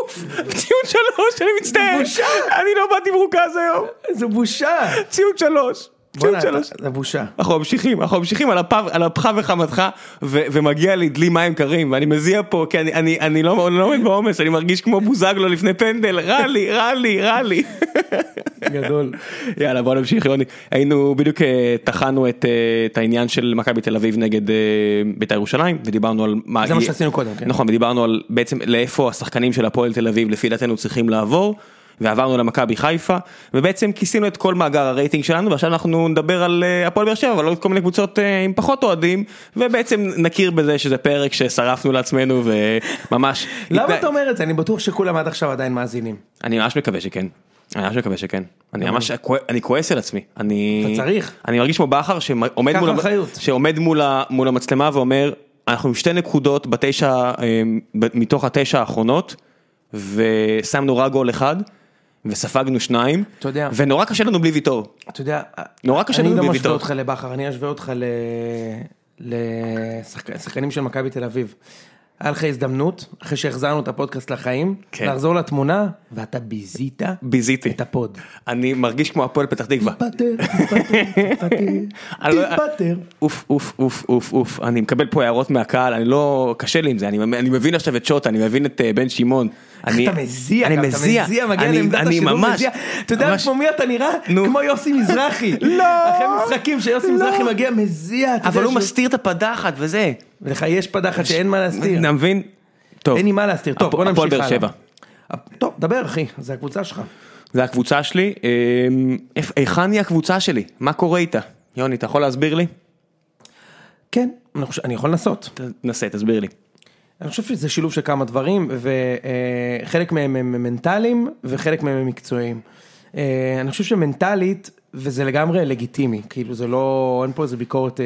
ציון שלוש, אני מצטער. בושה. אני לא באתי מרוכז היום. זה בושה. ציון שלוש. ציון בוא'נה, שלוש. זה בושה. אנחנו ממשיכים, אנחנו ממשיכים על אפך, וחמתך, ומגיע לי דלי מים קרים, ואני מזיע פה, כי אני, לא אני לא עומד בעומס, אני מרגיש כמו בוזגלו לפני פנדל, רע לי, רע לי, רע לי. גדול. [LAUGHS] יאללה בוא נמשיך יוני, היינו בדיוק אה, טחנו את, אה, את העניין של מכבי תל אביב נגד אה, בית"ר ירושלים, ודיברנו על מה... זה מה שעשינו קודם, כן. נכון, ודיברנו על בעצם לאיפה השחקנים של הפועל תל אביב לפי דעתנו צריכים לעבור. ועברנו למכבי חיפה ובעצם כיסינו את כל מאגר הרייטינג שלנו ועכשיו אנחנו נדבר על אה, הפועל באר שבע אבל עוד כל מיני קבוצות אה, עם פחות אוהדים ובעצם נכיר בזה שזה פרק ששרפנו לעצמנו וממש. [LAUGHS] למה אתה אומר את זה? אני בטוח שכולם עד עכשיו עדיין מאזינים. אני ממש מקווה שכן. אני ממש מקווה שכן. אני ממש אני כועס על עצמי. אני אתה צריך. אני מרגיש כמו בכר שעומד מול. שעומד מול מול המצלמה ואומר אנחנו עם שתי נקודות בתשע אה, מתוך התשע האחרונות ושמנו רק גול אחד וספגנו שניים אתה יודע. ונורא קשה לנו בלי ויטור. אתה יודע, נורא קשה אני לנו לא בלי משווה ויטור. אותך לבכר, אני אשווה אותך. לשחקנים של מכבי תל אביב. היה לך הזדמנות, אחרי שהחזרנו את הפודקאסט לחיים, כן. לחזור לתמונה, ואתה ביזית ביזיתי. את הפוד. אני מרגיש כמו הפועל פתח תקווה. תתפטר, תתפטר, [LAUGHS] אני לא- תתפטר. אוף אוף אוף אוף אוף אני מקבל פה הערות מהקהל אני לא קשה לי עם זה אני, אני מבין עכשיו את שוטה אני מבין את אה, בן שמעון. אני, מזיע, אני גם, אתה מזיע, מזיע, מגיע אני- לעמדת אני השידור, ממש, מזיע. אתה יודע כמו מי אתה נראה? נו. כמו יוסי מזרחי. [LAUGHS] לא. אחרי משחקים שיוסי לא. מזרחי מגיע מזיע. אבל הוא מסתיר את הפדחת וזה. לך יש פדחת שאין מה להסתיר. אתה מבין? טוב. אין לי מה להסתיר. טוב, בוא נמשיך הלאה. טוב, דבר אחי, זה הקבוצה שלך. זה הקבוצה שלי. אמ, היכן היא הקבוצה שלי? מה קורה איתה? יוני אתה יכול להסביר לי? כן, אני יכול לנסות. תנסה תסביר לי. אני חושב שזה שילוב של כמה דברים, וחלק מהם הם מנטליים וחלק מהם הם מקצועיים. אה, אני חושב שמנטלית, וזה לגמרי לגיטימי, כאילו זה לא, אין פה איזה ביקורת אה,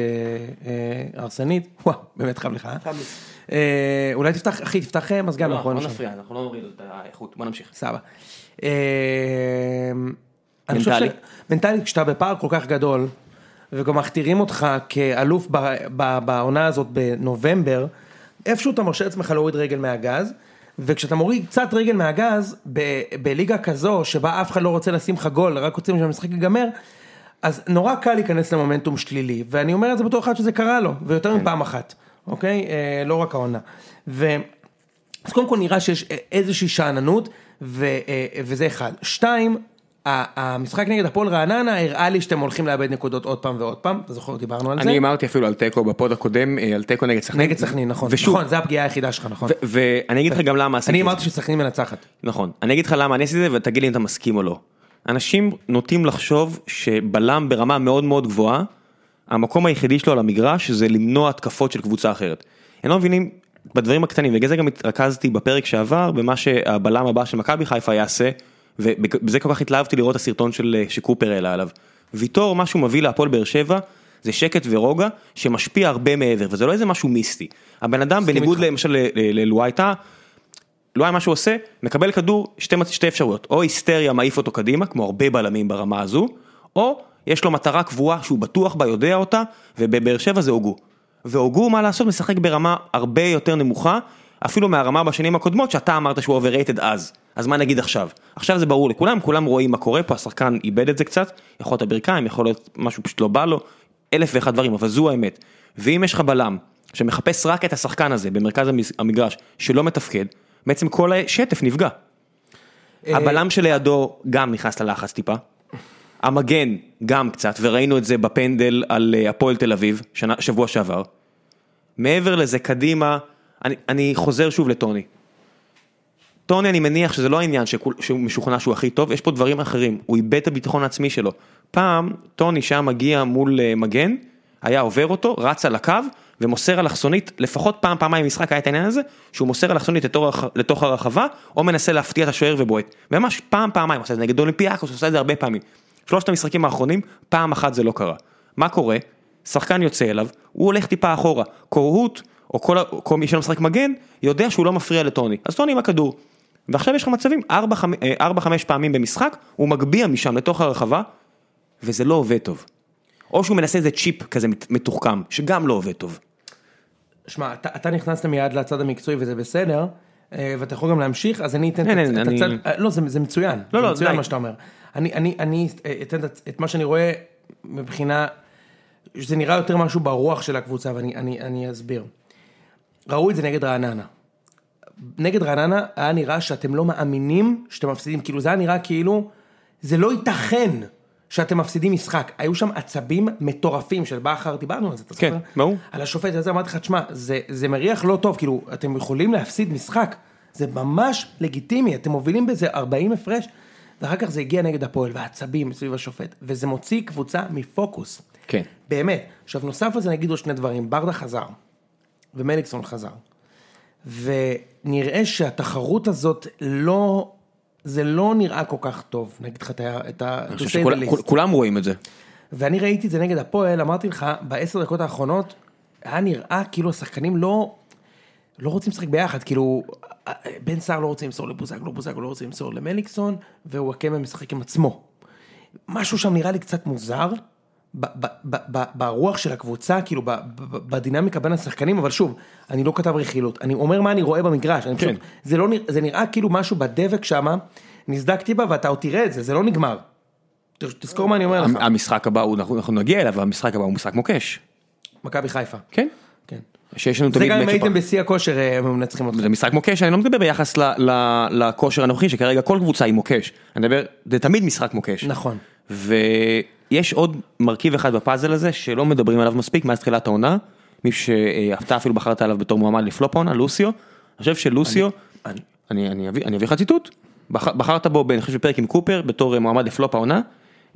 אה, הרסנית, וואו, באמת חם לך, אה? אה? אולי תפתח, אחי, תפתח אה, מזגן, נכון? לא. נפריע אנחנו לא נוריד את האיכות בוא נמשיך. סבבה. אה, מנטלי? ש- מנטלית, כשאתה בפער כל כך גדול, וגם מכתירים אותך כאלוף בעונה הזאת בנובמבר, איפשהו אתה מרשה לעצמך להוריד רגל מהגז, וכשאתה מוריד קצת רגל מהגז, ב- בליגה כזו, שבה אף אחד לא רוצה לשים לך גול, רק רוצים שהמשחק ייגמר, אז נורא קל להיכנס למומנטום שלילי, ואני אומר את זה בתור אחד שזה קרה לו, ויותר מפעם אחת, אוקיי? אה, לא רק העונה. ו... אז קודם כל נראה שיש איזושהי שאננות, ו, אה, וזה אחד. שתיים, המשחק נגד הפועל רעננה הראה לי שאתם הולכים לאבד נקודות עוד פעם ועוד פעם, אתה זוכר דיברנו על זה? אני אמרתי אפילו על תיקו בפוד הקודם אה, על תיקו נגד סכנין. נגד סכנין, נכון, ושוב, נכון, זה הפגיעה היחידה שלך, נכון. ואני אגיד לך גם למה עשיתי אני את זה. אמרתי שסכנין מנצחת. נכון, אני אגיד לך למה אני עשיתי את זה ותגיד לי אם אתה מסכים או לא. אנשים נוטים לחשוב שבלם ברמה מאוד מאוד גבוהה, המקום היחידי שלו על המגרש זה למנוע התקפות של קבוצה אחרת. הם לא מבינים בדברים הקטנים, ובגלל זה גם התרכזתי בפרק שעבר במה שהבלם הבא של מכבי חיפה יעשה, ובזה כל כך התלהבתי לראות את הסרטון של אה, שקופר העלה עליו. ויטור, מה שהוא מביא להפועל באר שבע, זה שקט ורוגע שמשפיע הרבה מעבר, וזה לא איזה משהו מיסטי. הבן אדם, בניגוד איתך. למשל ל- ל- ללואייטה, לא היה מה שהוא עושה, מקבל כדור, שתי, שתי אפשרויות, או היסטריה מעיף אותו קדימה, כמו הרבה בלמים ברמה הזו, או יש לו מטרה קבועה שהוא בטוח בה, יודע אותה, ובבאר שבע זה הוגו. והוגו, מה לעשות, משחק ברמה הרבה יותר נמוכה, אפילו מהרמה בשנים הקודמות, שאתה אמרת שהוא overrated אז. אז מה נגיד עכשיו? עכשיו זה ברור לכולם, כולם רואים מה קורה פה, השחקן איבד את זה קצת, יכול להיות הברכיים, יכול להיות משהו פשוט לא בא לו, אלף ואחד דברים, אבל זו האמת. ואם יש לך בלם שמחפש רק את השחקן הזה במרכז המגרש, שלא מתפקד, בעצם כל השטף נפגע. הבלם שלידו גם נכנס ללחץ טיפה. המגן גם קצת, וראינו את זה בפנדל על אה, הפועל תל אביב, שנה, שבוע שעבר. מעבר לזה, קדימה, אני, אני חוזר שוב לטוני. טוני, אני מניח שזה לא העניין שכול, שהוא משוכנע שהוא הכי טוב, יש פה דברים אחרים, הוא איבד את הביטחון העצמי שלו. פעם, טוני שהיה מגיע מול אה, מגן, היה עובר אותו, רץ על הקו, ומוסר אלכסונית, לפחות פעם, פעמיים במשחק היה את העניין הזה, שהוא מוסר אלכסונית לתוך, הרחבה, או מנסה להפתיע את השוער ובועט. ממש פעם, פעמיים, עושה את זה נגד אולימפיאקוס, עושה את זה הרבה פעמים. שלושת המשחקים האחרונים, פעם אחת זה לא קרה. מה קורה? שחקן יוצא אליו, הוא הולך טיפה אחורה. קורהוט, או כל, כל מי שלא משחק מגן, יודע שהוא לא מפריע לטוני. אז טוני עם הכדור. ועכשיו יש לך מצבים, 4-5 פעמים במשחק, הוא מגביה משם לתוך הרחבה, וזה לא עובד טוב. או שהוא מנסה איזה צ'יפ כזה מת- מתוחכם, שגם לא עובד טוב. שמע, אתה, אתה נכנסת מיד לצד המקצועי וזה בסדר, אה, ואתה יכול גם להמשיך, אז אני אתן כן, את, כן, את אני- הצד, אה, לא, זה, זה מצוין, לא, זה לא, מצוין די. מה שאתה אומר. אני, אני, אני אה, אתן את, את מה שאני רואה מבחינה, שזה נראה יותר משהו ברוח של הקבוצה, ואני אני, אני אסביר. ראו את זה נגד רעננה. נגד רעננה היה נראה שאתם לא מאמינים שאתם מפסידים, כאילו זה היה נראה כאילו, זה לא ייתכן שאתם מפסידים משחק. היו שם עצבים מטורפים של בכר, דיברנו על זה, אתה כן, זוכר? ברור. על השופט הזה אמרתי לך, תשמע, זה, זה מריח לא טוב, כאילו, אתם יכולים להפסיד משחק, זה ממש לגיטימי, אתם מובילים בזה 40 הפרש, ואחר כך זה הגיע נגד הפועל, והעצבים סביב השופט, וזה מוציא קבוצה מפוקוס. כן. באמת. עכשיו, נוסף על זה נגיד עוד שני דברים, ברדה חזר, ומליקסון חזר, ונראה שהתחרות הזאת לא, זה לא נראה כל כך טוב, נגיד לך את ה... אני חושב שכולם רואים את זה. ואני ראיתי את זה נגד הפועל, אמרתי לך, בעשר דקות האחרונות, היה נראה כאילו השחקנים לא, לא רוצים לשחק ביחד, כאילו, בן סער לא רוצה למסור לבוזגלו, בוזגלו לא רוצה למסור למליקסון, ווואקמה משחק עם עצמו. משהו שם נראה לי קצת מוזר, ברוח של הקבוצה, כאילו בדינמיקה בין השחקנים, אבל שוב, אני לא כתב רכילות, אני אומר מה אני רואה במגרש, אני פשוט, כן. זה לא זה נראה כאילו משהו בדבק שם, נזדקתי בה ואתה עוד תראה את זה, זה לא נגמר. תזכור מה אני אומר לך, המשחק הבא, הוא- אנחנו אנחנו נגיע אליו, המשחק הבא הוא משחק מוקש. מכבי חיפה. כן. כן. שיש לנו זה תמיד גם אם מצ'אפ- הייתם בשיא הכושר, אה, הם מנצחים אותך. זה משחק מוקש, אני לא מדבר ביחס ל- ל- לכושר הנוכחי, שכרגע כל קבוצה היא מוקש. אני מדבר, זה תמיד משחק מוקש. נכון. ויש עוד מרכיב אחד בפאזל הזה שלא מדברים עליו מספיק מאז תחילת העונה, מישהו שאתה אפילו בחרת עליו בתור מועמד לפלופ העונה, לוסיו. אני חושב שלוסיו, אני- אני אני אני אביא לך ציטוט, בח- בחרת בו, אני חושב בפרק עם קופר, בתור אה, מועמד לפלופ העונה.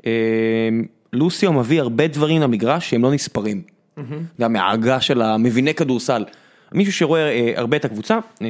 אה, לוסיו מביא הרבה דברים למגרש שהם לא נספרים. גם מההגה של המביני כדורסל. מישהו שרואה אה, הרבה את הקבוצה, אה,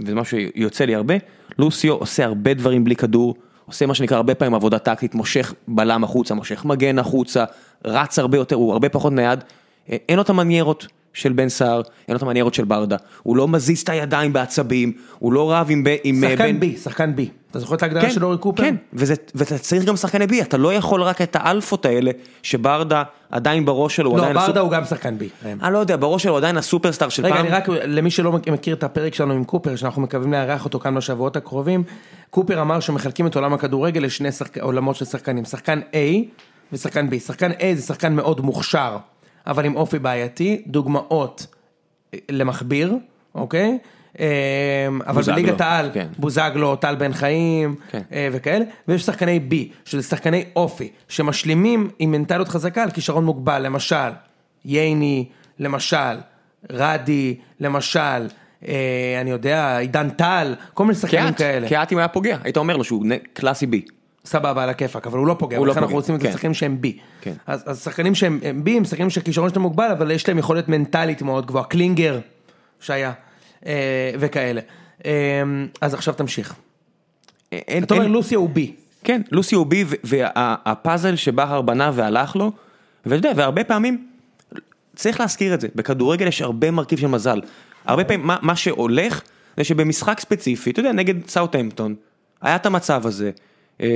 וזה משהו שיוצא לי הרבה, לוסיו עושה הרבה דברים בלי כדור, עושה מה שנקרא הרבה פעמים עבודה טקטית, מושך בלם החוצה, מושך מגן החוצה, רץ הרבה יותר, הוא הרבה פחות נייד, אה, אין לו את המניירות של בן סער, אין לו את המניירות של ברדה, הוא לא מזיז את הידיים בעצבים, הוא לא רב עם, ב- עם אה, שחקן בן... B, שחקן B. אתה זוכר את ההגדרה של אורי קופר? כן, וזה, ואתה צריך גם שחקני B, אתה לא יכול רק את האלפות האלה, שברדה עדיין בראש שלו, לא, עדיין ברדה הסופ- הוא גם שחקן B. אני לא יודע, בראש שלו עדיין הסופרסטאר של רגע, פעם. אני רק, למי שלא מכיר את הפרק שלנו עם קופר, שאנחנו מקווים לארח אותו כאן בשבועות הקרובים, קופר אמר שמחלקים את עולם הכדורגל לשני שחק... עולמות של שחקנים, שחקן A ושחקן B. שחקן A זה שחקן מאוד מוכשר, אבל עם אופי בעייתי, דוגמאות אה, למכביר, אוקיי? אבל בוזגלו, בליגת העל, כן. בוזגלו, טל בן חיים כן. אה, וכאלה, ויש שחקני B, שזה שחקני אופי, שמשלימים עם מנטליות חזקה על כישרון מוגבל, למשל, ייני, למשל, רדי, למשל, אה, אני יודע, עידן טל, כל מיני שחקנים כאלה. קיאט אם היה פוגע, היית אומר לו שהוא קלאסי בי. סבבה על הכיפאק, אבל הוא לא פוגע, לא ולכן אנחנו רוצים את כן. השחקנים שהם בי. אז שחקנים שהם הם בי, הם שחקנים שהכישרון שלהם מוגבל, אבל יש להם יכולת מנטלית מאוד גבוהה, קלינגר שהיה, וכאלה. אה, אז עכשיו תמשיך. אין- אתה אומר לוסיה הוא בי. כן, לוסי הוא בי, והפאזל שבכר בנה והלך לו, ואתה יודע, והרבה פעמים, צריך להזכיר את זה, בכדורגל יש הרבה מרכיב של מזל. הרבה פעמים, מה, מה שהולך, זה שבמשחק ספציפי, אתה יודע, נגד סאוטהמפטון, היה את המצב הזה. אה,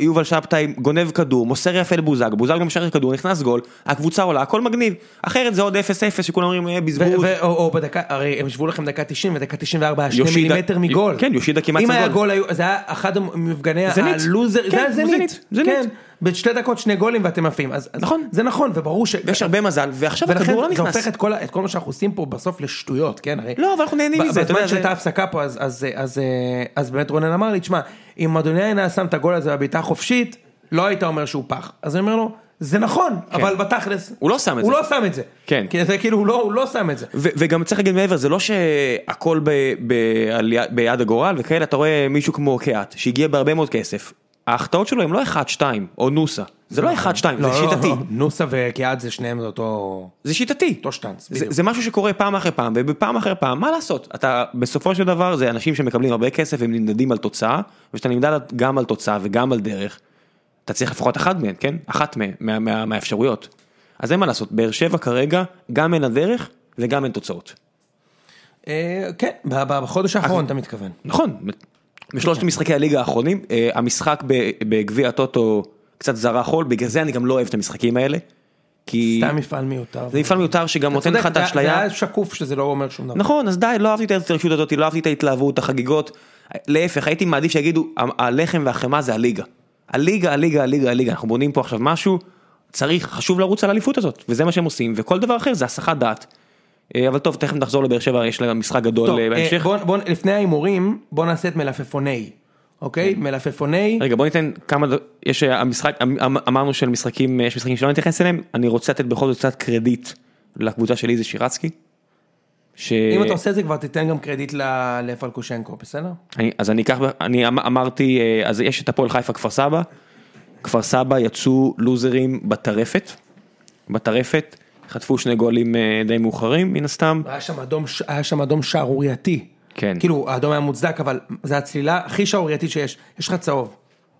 יובל, שבתאי גונב כדור, מוסר יפה לבוזג, בוזג גם משחרר כדור, נכנס גול, הקבוצה עולה, הכל מגניב. אחרת זה עוד 0-0 שכולם אומרים, אה, בזבוז. או בדקה, הרי הם השוו לכם דקה 90 ודקה 94 היה שני יושידה- מילימטר מגול. כן, יושידה כמעט אם היה גול. זה היה אחד המפגני זנית. הלוזר, כן, זה היה זנית. כן, בשתי דקות שני גולים ואתם עפים. אז- נכון. זה נכון, וברור ש... ויש הרבה מזל, ועכשיו ולכן הכדור לא זה נכנס. הופך את כל, ה- את כל מה שאנחנו עושים פה בסוף לשטויות, כן? הרי... לא, אבל אנחנו נהנים מזה, אתה יודע, בזמן זה- שהייתה הפסקה פה, אז, אז באמת רונן אמר לי, תשמע, אם אדוני היה שם את הגול הזה בבעיטה החופשית, לא היית אומר שהוא פח. אז אני אומר לו, זה נכון, אבל בתכלס... הוא לא שם את הוא זה. לא שם את זה. כן. כי זה כאילו, הוא לא, הוא לא שם את זה. ו- וגם צריך להגיד מעבר, זה לא שהכל ב- ב- ביד הגורל וכאלה, אתה רואה מישהו כמו קיאט, שהגיע בהרבה מאוד כסף. ההחטאות שלו הם לא 1-2 או נוסה, זה לא 1-2, זה לא, לא, שיטתי, לא, נוסה וקיאד זה שניהם זה אותו... זה שיטתי, אותו שטאנץ, בדיוק. זה משהו שקורה פעם אחרי פעם, ובפעם אחרי פעם, מה לעשות, אתה בסופו של דבר זה אנשים שמקבלים הרבה כסף והם נמדדים על תוצאה, וכשאתה נמדד גם על תוצאה וגם על דרך, אתה צריך לפחות אחת מהן, כן? אחת מה- מה- מה- מהאפשרויות. אז אין מה לעשות, באר שבע כרגע, גם אין הדרך וגם אין תוצאות. אה, כן, בחודש האחרון אתה מתכוון. נכון, בשלושת משחקי הליגה האחרונים, אה, המשחק בגביע הטוטו קצת זרה חול, בגלל זה אני גם לא אוהב את המשחקים האלה. כי סתם מפעל מיותר. זה מפעל מיותר שגם נותן לך את האשליה. זה היה שקוף שזה לא אומר שום דבר. נכון, אז די, לא אהבתי את ההתרגשות הזאת, לא אהבתי את ההתלהבות, החגיגות. להפך, הייתי מעדיף שיגידו, הלחם והחמאה זה הליגה. הליגה, הליגה, הליגה, הליגה, אנחנו בונים פה עכשיו משהו, צריך, חשוב לרוץ על האליפות הזאת, וזה מה שהם עושים, וכל דבר אחר זה הסחת דעת. אה, אבל טוב, תכף נחזור לבאר שבע, יש להם משחק גדול אה, אה, בהמשך. בוא, בוא, לפני ההימורים, בוא נעשה את מלפפוני, אוקיי? מלפפוני, רגע בוא ניתן כמה, יש המשחק, אמ- אמ- אמרנו של משחקים, יש משחקים שלא נתייחס אליהם, אני רוצה לתת בכל זאת קצת קרדיט לקבוצה שלי זה שירצקי. ש... אם אתה עושה את זה כבר תיתן גם קרדיט ל- לפלקושנקו, בסדר? אני, אז אני אקח, אני אמ- אמרתי, אז יש את הפועל חיפה כפר סבא, כפר סבא יצאו לוזרים בטרפת, בטרפת, חטפו שני גולים אה, די מאוחרים מן הסתם, היה שם אדום, היה שם אדום שערורייתי. כן. כאילו, האדום היה מוצדק, אבל זה הצלילה הכי שערורייתית שיש. יש לך צהוב.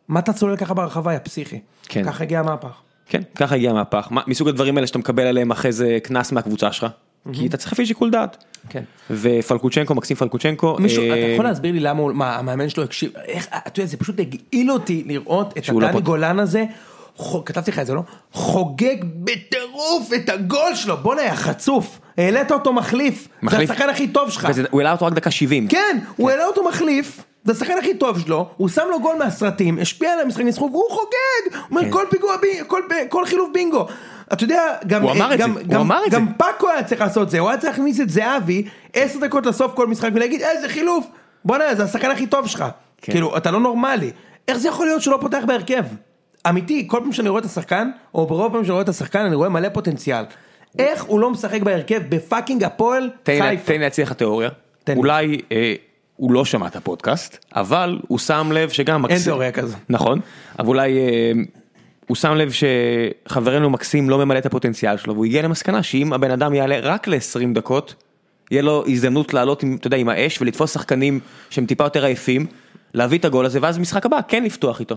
מה אתה צולל ככה ברחבה, יא פסיכי? כן. ככה הגיע המהפך. כן, ככה הגיע המהפך, מה- מסוג הדברים האלה שאתה מקבל עליהם אחרי זה קנס מהקבוצה שלך, כי אתה צריך להפעיל שיקול דעת. כן. ופלקוצ'נקו, מקסים פלקוצ'נקו, מישהו, אתה אה, יכול להסביר לי למה הוא, מה, המאמן שלו הקשיב, איך, אתה יודע, זה פשוט הגעיל אותי לראות את לא הדני פות- גולן הזה, כתבתי לך את זה, לא? חוגג בטירוף את הגול שלו, בואנה, יא חצוף. העלית אותו מחליף. זה מחליף? השחקן הכי טוב שלך. וזה- הוא העלה אותו רק דקה 70. כן, הוא העלה אותו מחליף, זה השחקן הכי טוב שלו, הוא שם לו גול מהסרטים, השפיע על המשחק ניסחו, והוא חוגג! הוא אומר כן. כל פיגוע, בי- כל, כל חילוף בינגו. אתה יודע, גם, הוא אמר את גם, זה, הוא גם, אמר את גם זה. פאקו היה צריך לעשות את זה, הוא היה צריך להכניס את זהבי עשר דקות לסוף כל משחק ולהגיד איזה חילוף, בוא'נה זה השחקן הכי טוב שלך, כן. כאילו אתה לא נורמלי, איך זה יכול להיות שהוא לא פותח בהרכב? אמיתי, כל פעם שאני רואה את השחקן, או ברוב פעמים שאני רואה את השחקן אני רואה מלא פוטנציאל, איך הוא לא משחק בהרכב בפאקינג הפועל חיפה? תן לי להציע לך תיאוריה. אולי אה, הוא לא שמע את הפודקאסט, אבל הוא שם לב שגם מקסים... תיאוריה כזו. נכון, אבל אולי אה, הוא שם לב שחברנו מקסים לא ממלא את הפוטנציאל שלו, והוא הגיע למסקנה שאם הבן אדם יעלה רק ל-20 דקות, יהיה לו הזדמנות לעלות, עם, אתה יודע, עם האש ולתפוס שחקנים שהם טיפה יותר עייפים, להביא את הגול הזה, ואז במשחק הבא כן לפתוח איתו.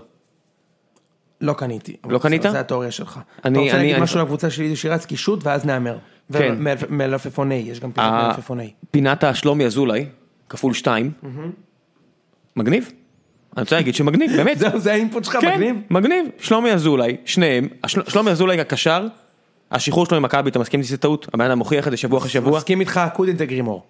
לא קניתי. לא קנית? זה התיאוריה שלך. אני- אתה רוצה אני- להגיד אני- משהו לקבוצה שלי שירצקי שוט ואז נהמר. כן. ומלפפוני, יש גם פינת ה- מלפפוני. פינת השלומי אזולאי, כפול שתיים, מגניב. אני רוצה להגיד שמגניב, [LAUGHS] באמת. זהו, זה האינפוט שלך, כן, מגניב? מגניב, שלומי אזולאי, שניהם, שלומי אזולאי הקשר, השחרור שלו ממכבי, אתה מסכים שזה טעות? הבן אדם מוכיח את זה שבוע אחרי שבוע, מסכים איתך, קודנט וגרימור.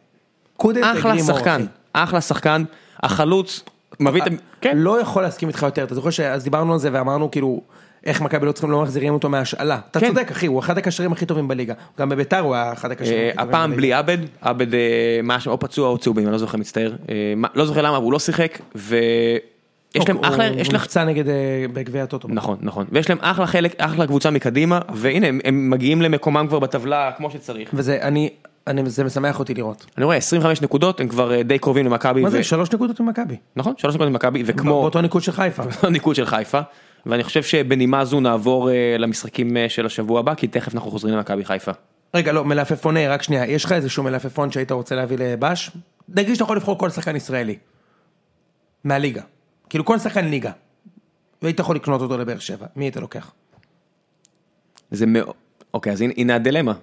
קודנט אחלה וגרימור, שחקן, אחי. אחלה שחקן, החלוץ, מביא את ה... כן, לא יכול להסכים איתך יותר, אתה זוכר שאז דיברנו על זה ואמרנו כאילו, איך מכבי לא צריכים, לא מחזירים אותו מהשאלה. אתה כן. צודק אחי, הוא אחד הקשרים הכי טובים בליגה. גם בביתר הוא היה אחד הקשרים אה, הכי טובים הפעם. בלי עבד, עבד אה, מה שם, או פצוע או צהובים, אני לא זוכר, מצטער, אה, לא זוכר למה, אבל הוא לא שיחק, ויש להם הוא- אחלה, הוא יש להם נפצע נגד אה, בגביע הטוטו. נכון, נכון, ויש להם אחלה חלק, אחלה קבוצה מקדימה, והנה, הם, הם מגיעים למקומם כבר בטבלה כמו שצריך. וזה, אני, אני, זה משמח אותי לראות. אני רואה 25 נקודות, הם כבר אה, די קרובים למכבי, מה ו- זה, שלוש נקודות ממכבי. נכון, שלוש נקודות ממכבי, וכמו באותו ניקוד של חיפה. [LAUGHS] הניקוד של חיפה, ואני חושב שבנימה זו נעבור אה, למשחקים אה, של השבוע הבא, כי תכף אנחנו חוזרים למכבי חיפה. רגע, לא, מלפפוני, רק שנייה, יש לך איזשהו מלפפון שהיית רוצה להביא לבש? נגיד שאתה יכול לבחור כל שחקן ישראלי. מהליגה. כאילו כל שחקן ליגה. והיית יכול לקנות אותו לבאר שבע, מי היית לוקח? זה מאוד, אוקיי, אז הנה- הנה הדילמה,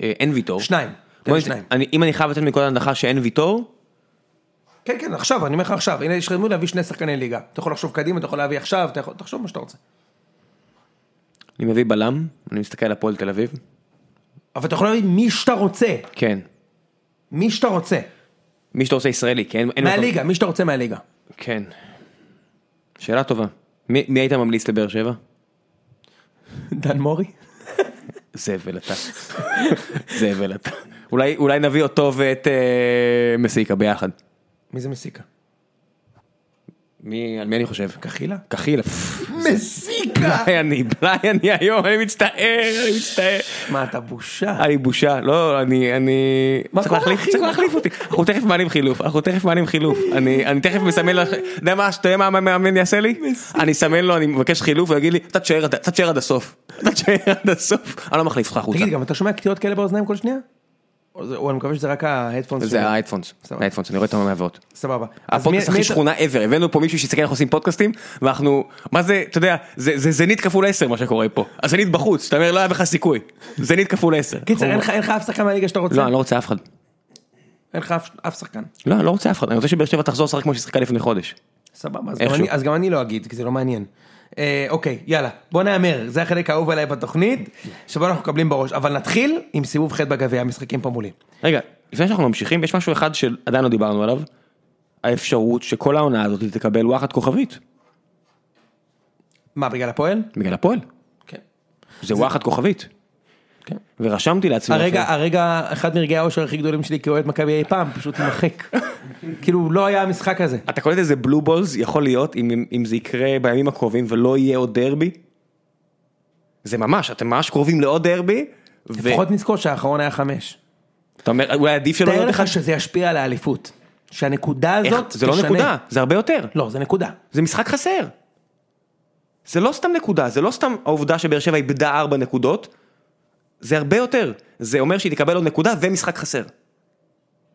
אין ויטור. שניים. אני- אם אני חייב לתת מנקודת הנחה שאין ויטור, כן, כן, עכשיו, אני אומר לך עכשיו, הנה יש לך הזדמנות להביא שני שחקני ליגה. אתה יכול לחשוב קדימה, אתה יכול להביא עכשיו, אתה יכול, תחשוב מה שאתה רוצה. אני מביא בלם, אני מסתכל על הפועל תל אביב, אבל אתה יכול להביא מי שאתה רוצה. כן, מי שאתה רוצה. מי שאתה רוצה ישראלי, מקום- מהליגה, מי שאתה רוצה מהליגה. כן. שאלה טובה. מי מי היית ממליץ לבאר שבע? דן מורי? [LAUGHS] זבל אתה. [LAUGHS] זבל אתה. אולי אולי נביא אותו ואת אה, מסיקה ביחד. מי זה מסיקה? מי, על מי אני חושב? קחילה? קחילה. מסיקה! בלאי אני, בלאי אני היום, אני מצטער, אני מצטער. מה, אתה בושה. לי בושה, לא, אני, אני... מה צריך להחליף? צריך להחליף אותי. אנחנו תכף מעלים חילוף, אנחנו תכף מעלים חילוף. אני אני תכף מסמן לך, אתה יודע מה, אתה יודע מה המאמן יעשה לי? אני אסמן לו, אני מבקש חילוף, הוא יגיד לי, אתה תשאר עד הסוף. אתה תשאר עד הסוף. אני לא מחליף אותך החוצה. תגיד, גם אתה שומע קטיעות כאלה באוזניים כל שנייה? או אני מקווה שזה רק ההדפונס. זה ההדפונס. ההדפונס, אני רואה את המעברות. סבבה. הפודקאסט הכי שכונה ever, הבאנו פה מישהו שיסתכל איך עושים פודקאסטים, ואנחנו, מה זה, אתה יודע, זה זנית כפול 10 מה שקורה פה. הזנית בחוץ, אתה אומר לא היה בך סיכוי. זנית כפול 10. קיצר, אין לך- אף שחקן מהליגה שאתה רוצה? לא, אני לא רוצה אף אחד. אין לך אף- שחקן. לא, אני לא רוצה אף אחד, אני רוצה שבאר שבע תחזור לשחק כמו ששיחקה לפני חודש. סבבה, אז גם אני לא אגיד, כי זה לא מעניין. אה, אוקיי, יאללה, בוא נהמר, זה החלק האהוב עליי בתוכנית, שבו אנחנו מקבלים בראש, אבל נתחיל עם סיבוב ח' בגביע, המשחקים פה מולי. רגע, לפני שאנחנו ממשיכים, יש משהו אחד שעדיין לא דיברנו עליו, האפשרות שכל העונה הזאת תקבל וואחד כוכבית, מה, בגלל הפועל? בגלל הפועל. כן. זה וואחד כוכבית. כן. ורשמתי לעצמי. הרגע, אפילו. הרגע, אחד מרגעי האושר הכי גדולים שלי כאוהד מכבי אי פעם, פשוט יימחק. [LAUGHS] כאילו, לא היה המשחק הזה. אתה קולט איזה בלו בולס יכול להיות אם, אם זה יקרה בימים הקרובים ולא יהיה עוד דרבי? זה ממש, אתם ממש קרובים לעוד דרבי, לפחות נזכור שהאחרון היה חמש. אומר אולי עדיף שלא תאר יהיה עוד אחד. לך שזה ישפיע על האליפות. שהנקודה איך? הזאת זה לא תשנה. נקודה, זה הרבה יותר. לא, זה נקודה. זה משחק חסר. זה לא סתם נקודה, זה לא סתם העובדה שבאר שבע איבדה ארבע נקודות, זה הרבה יותר. זה אומר שהיא תקבל עוד נקודה ומשחק חסר.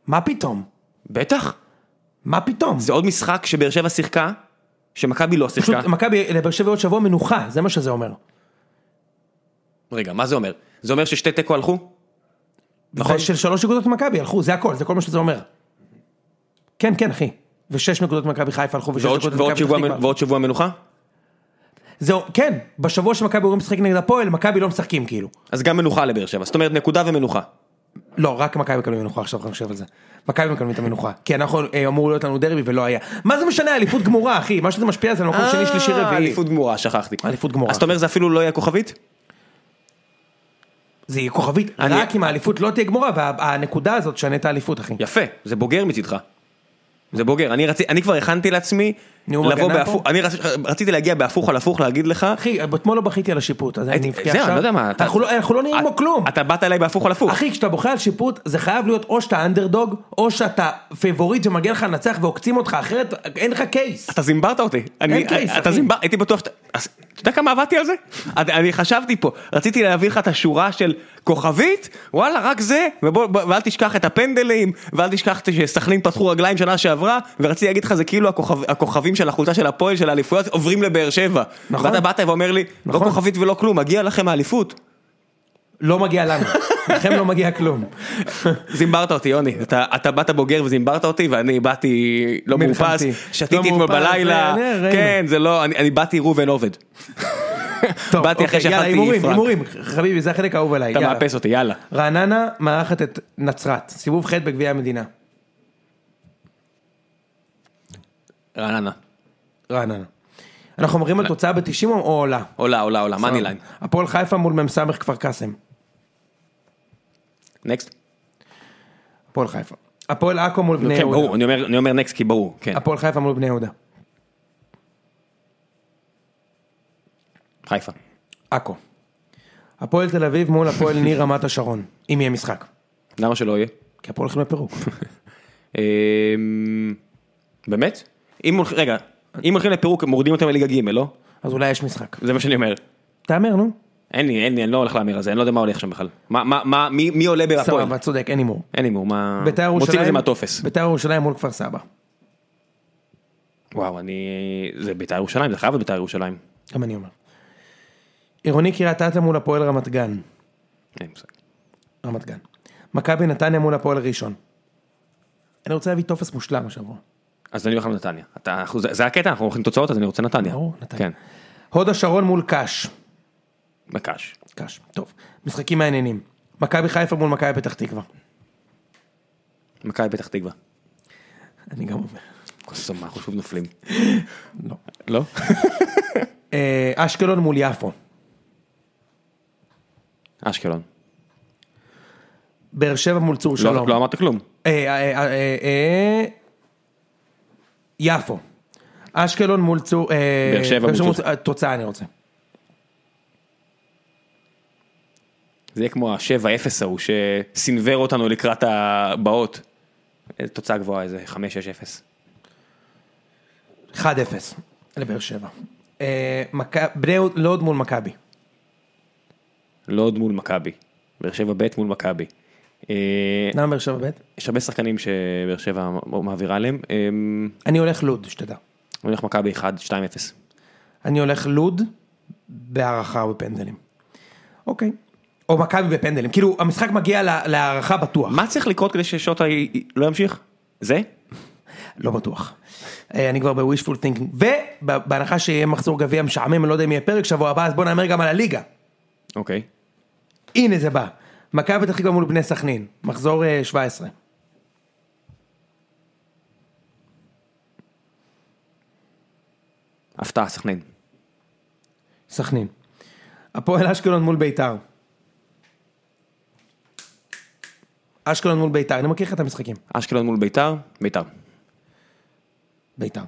מה פתאום? בטח. מה פתאום? זה עוד משחק שבאר שבע שיחקה, שמכבי לא פשוט שיחקה. מכבי לבאר שבע עוד שבוע מנוחה, זה מה שזה אומר. רגע, מה זה אומר? זה אומר ששתי תיקו הלכו? נכון. של שלוש נקודות ממכבי הלכו, זה הכל, זה כל מה שזה אומר. כן, כן, אחי. ושש נקודות ממכבי חיפה הלכו, ושש נקודות שבוע, פתח תקווה. ועוד שבוע מנוחה? זהו, כן, בשבוע שמכבי אמורים לשחק נגד הפועל, מכבי לא משחקים כאילו. אז גם מנוחה לבאר שבע, זאת אומרת נקודה ומנוחה. לא, רק מכבי מקבלים מנוחה עכשיו, אני חושב על זה. מכבי מקבלים את המנוחה. כי אנחנו, אה, אמור להיות לנו דרבי ולא היה. מה זה משנה, אליפות גמורה, אחי, מה שזה משפיע זה על מקום שני, שלישי, אה, רביעי. אליפות גמורה, שכחתי. אליפות גמורה. אז אתה אומר זה אפילו לא יהיה כוכבית? זה יהיה כוכבית, אני- רק אם האליפות לא תהיה גמורה, והנקודה הזאת תשנה את האליפות, אחי. יפה, זה בוגר מצידך. זה בוגר, אני, רצ, אני כבר הכנתי לעצמי לבוא בהפוך? אני רצ, רציתי להגיע בהפוך על הפוך להגיד לך, אחי, אתמול לא בכיתי על השיפוט, אז אני הייתי- אבכה זהו, אני עכשיו. לא יודע מה, אתה- אנחנו לא- אנחנו לא נראים כמו כלום. אתה באת אליי בהפוך על הפוך. אחי, כשאתה בוכה על שיפוט, זה חייב להיות או שאתה אנדרדוג, או שאתה פייבוריט ומגיע לך לנצח ועוקצים אותך, אחרת אין לך case. אתה זימברת אותי, אני, case, אתה אחי. זימבר, הייתי בטוח שאתה, אתה יודע כמה עבדתי על זה? אני, חשבתי פה, רציתי להביא לך את השורה של כוכבית, וואלה רק זה, ובוא, בוא, ואל תשכח את הפנדלים, ואל תשכח שסכנין פתחו רגליים שנה שעברה, ורציתי להגיד לך זה כאילו הכוכב, הכוכבים של החולצה של הפועל של האליפויות עוברים לבאר שבע. נכון. ואתה באת ואומר לי, לא נכון. כוכבית ולא כלום, מגיע לכם האליפות. לא מגיע לנו, לכם לא מגיע כלום. זימברת אותי יוני, אתה, אתה באת בוגר וזימברת אותי ואני באתי לא מאופס, מלחמתי. שתיתי לא אתמול בלילה, ראינו. כן זה לא, אני, אני באתי ראובן עובד, טוב, באתי אחרי אוקיי, יאללה, שאכלתי הימורים, פרנק. הימורים, חביבי, זה החלק האהוב עליי. אתה. מאפס אותי יאללה. רעננה מארחת את נצרת, סיבוב ח' בגביע המדינה. רעננה, רעננה. אנחנו אומרים על תוצאה ב-90 או עולה? עולה עולה עולה, money line, הפועל חיפה מול מ"ס כפר קאסם. next, הפועל חיפה. הפועל עכו מול בני כן ברור, יהודה. אני אומר- אני אומר next כי ברור, כן, הפועל חיפה מול בני יהודה. חיפה, עכו. הפועל תל אביב מול הפועל ניר רמת השרון. אם יהיה משחק. למה שלא יהיה? כי הפועל הולכים לפירוק. [LAUGHS] אמ, באמת? אם הולכים, רגע, אם הולכים לפירוק מורידים אותם לליגה ג' לא? אז אולי יש משחק. זה מה שאני אומר. תהמר נו. אין לי, אין לי, אני לא הולך להמר על זה, אני לא יודע מה הולך שם בכלל. מה, מה, מה, מי, מי עולה בהפועל? סבבה, צודק, אין הימור. אין הימור, מה... ביתר מוצאים את זה ירושלים. מהטופס. ביתר ירושלים מול כפר סבא. וואו, אני... זה בית"ר ירושלים, זה חייב להיות בית"ר ירושלים. גם אני אומר. עירוני קריית אתא מול הפועל רמת גן. אין לי מושג. רמת גן. מכבי נתניה מול הפועל ראשון. אני רוצה להביא טופס מושלם השבוע. אז אני הולך לנתניה. זה, הקטע, אנחנו הולכים תוצאות, אז אני רוצה נתניה. ברור, נתניה. כן, הוד השרון מול קאש. בקש. קאש, טוב. משחקים מעניינים. מכבי חיפה מול מכבי פתח תקווה. מכבי פתח תקווה. אני גם אומר. מה, אנחנו שוב נופלים. [LAUGHS] לא. לא? [LAUGHS] אה, אשקלון מול יפו. אשקלון. באר שבע מול צור לא, שלום. לא אמרת כלום. אה, אה, אה, אה, אה, יפו. אשקלון מול צור... אה, באר שבע מול צור- אה, תוצאה אני רוצה. זה יהיה כמו ה-7-0 ההוא שסינוור אותנו לקראת הבאות. איזה תוצאה גבוהה, איזה 5-6-0. 1-0 לבאר שבע. אה, בני לוד מול מכבי. לוד מול מכבי. באר שבע ב' מול מכבי. אה, למה באר שבע ב'? יש הרבה שחקנים שבאר שבע מעבירה עליהם. אה, אני הולך לוד, שתדע. אני הולך מכבי 1-2-0. אני הולך לוד בהערכה ובפנדלים. אוקיי. או מכבי בפנדלים. כאילו, המשחק מגיע לה- להערכה בטוח. מה צריך לקרות כדי ששוטה לא ימשיך? זה? לא בטוח. אה, אני כבר ב-wishful thinking. ובהנחה שיהיה מחזור גביע משעמם, אני לא יודע אם יהיה פרק שבוע הבא, אז בוא נאמר גם על הליגה. אוקיי. הנה זה בא. מכבי פתח תקווה מול בני סכנין. מחזור אה, 17. הפתעה, סכנין. סכנין. הפועל אשקלון מול ביתר. אשקלון מול ביתר, אני מכיר לך את המשחקים. אשקלון מול ביתר, ביתר. ביתר.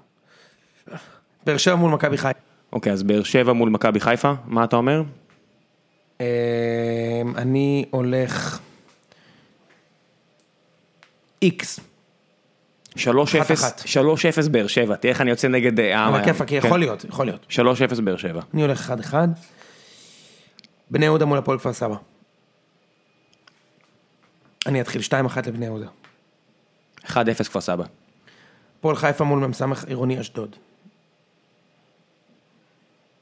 באר שבע מול מכבי חיפה. אוקיי, אז באר שבע מול מכבי חיפה, מה אתה אומר? אמ, אני הולך... איקס. 3-0, אחת. 3-0 באר שבע, תראה איך אני יוצא נגד... אה, על אה, הכיפאק, כן. יכול להיות, יכול להיות. 3-0 באר שבע. אני הולך 1-1. בני יהודה מול הפועל כפר סבא. אני אתחיל 2-1 לבני יהודה. 1-0 כפר סבא. הפועל חיפה מול מ"ס עירוני אשדוד.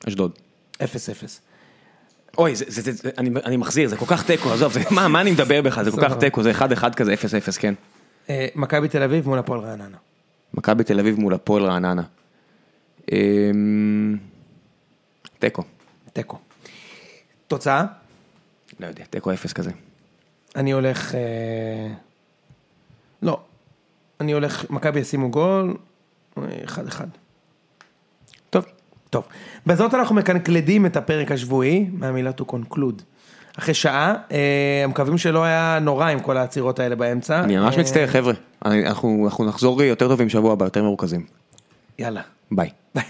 אשדוד. 0-0. אוי, אני, אני מחזיר, זה כל כך תיקו, עזוב, זה, מה, מה אני מדבר בכלל, זה כל כך. תיקו, זה 1-1 כזה, 0-0, כן. אה, מכבי תל אביב מול הפועל רעננה. מכבי תל אביב מול הפועל רעננה. אמ, תיקו. תיקו. תוצאה? לא יודע, תיקו אפס כזה. אני הולך... אה, לא. אני הולך, מכבי ישימו גול, אה, אחד אחד. טוב. בזאת אנחנו מקנקלדים את הפרק השבועי, מהמילה to conclude. אחרי שעה, אה, מקווים שלא היה נורא עם כל העצירות האלה באמצע. אני ממש אה, מצטער חבר'ה, אנחנו אנחנו נחזור יותר טובים שבוע הבא, יותר מרוכזים. יאללה, ביי. ביי.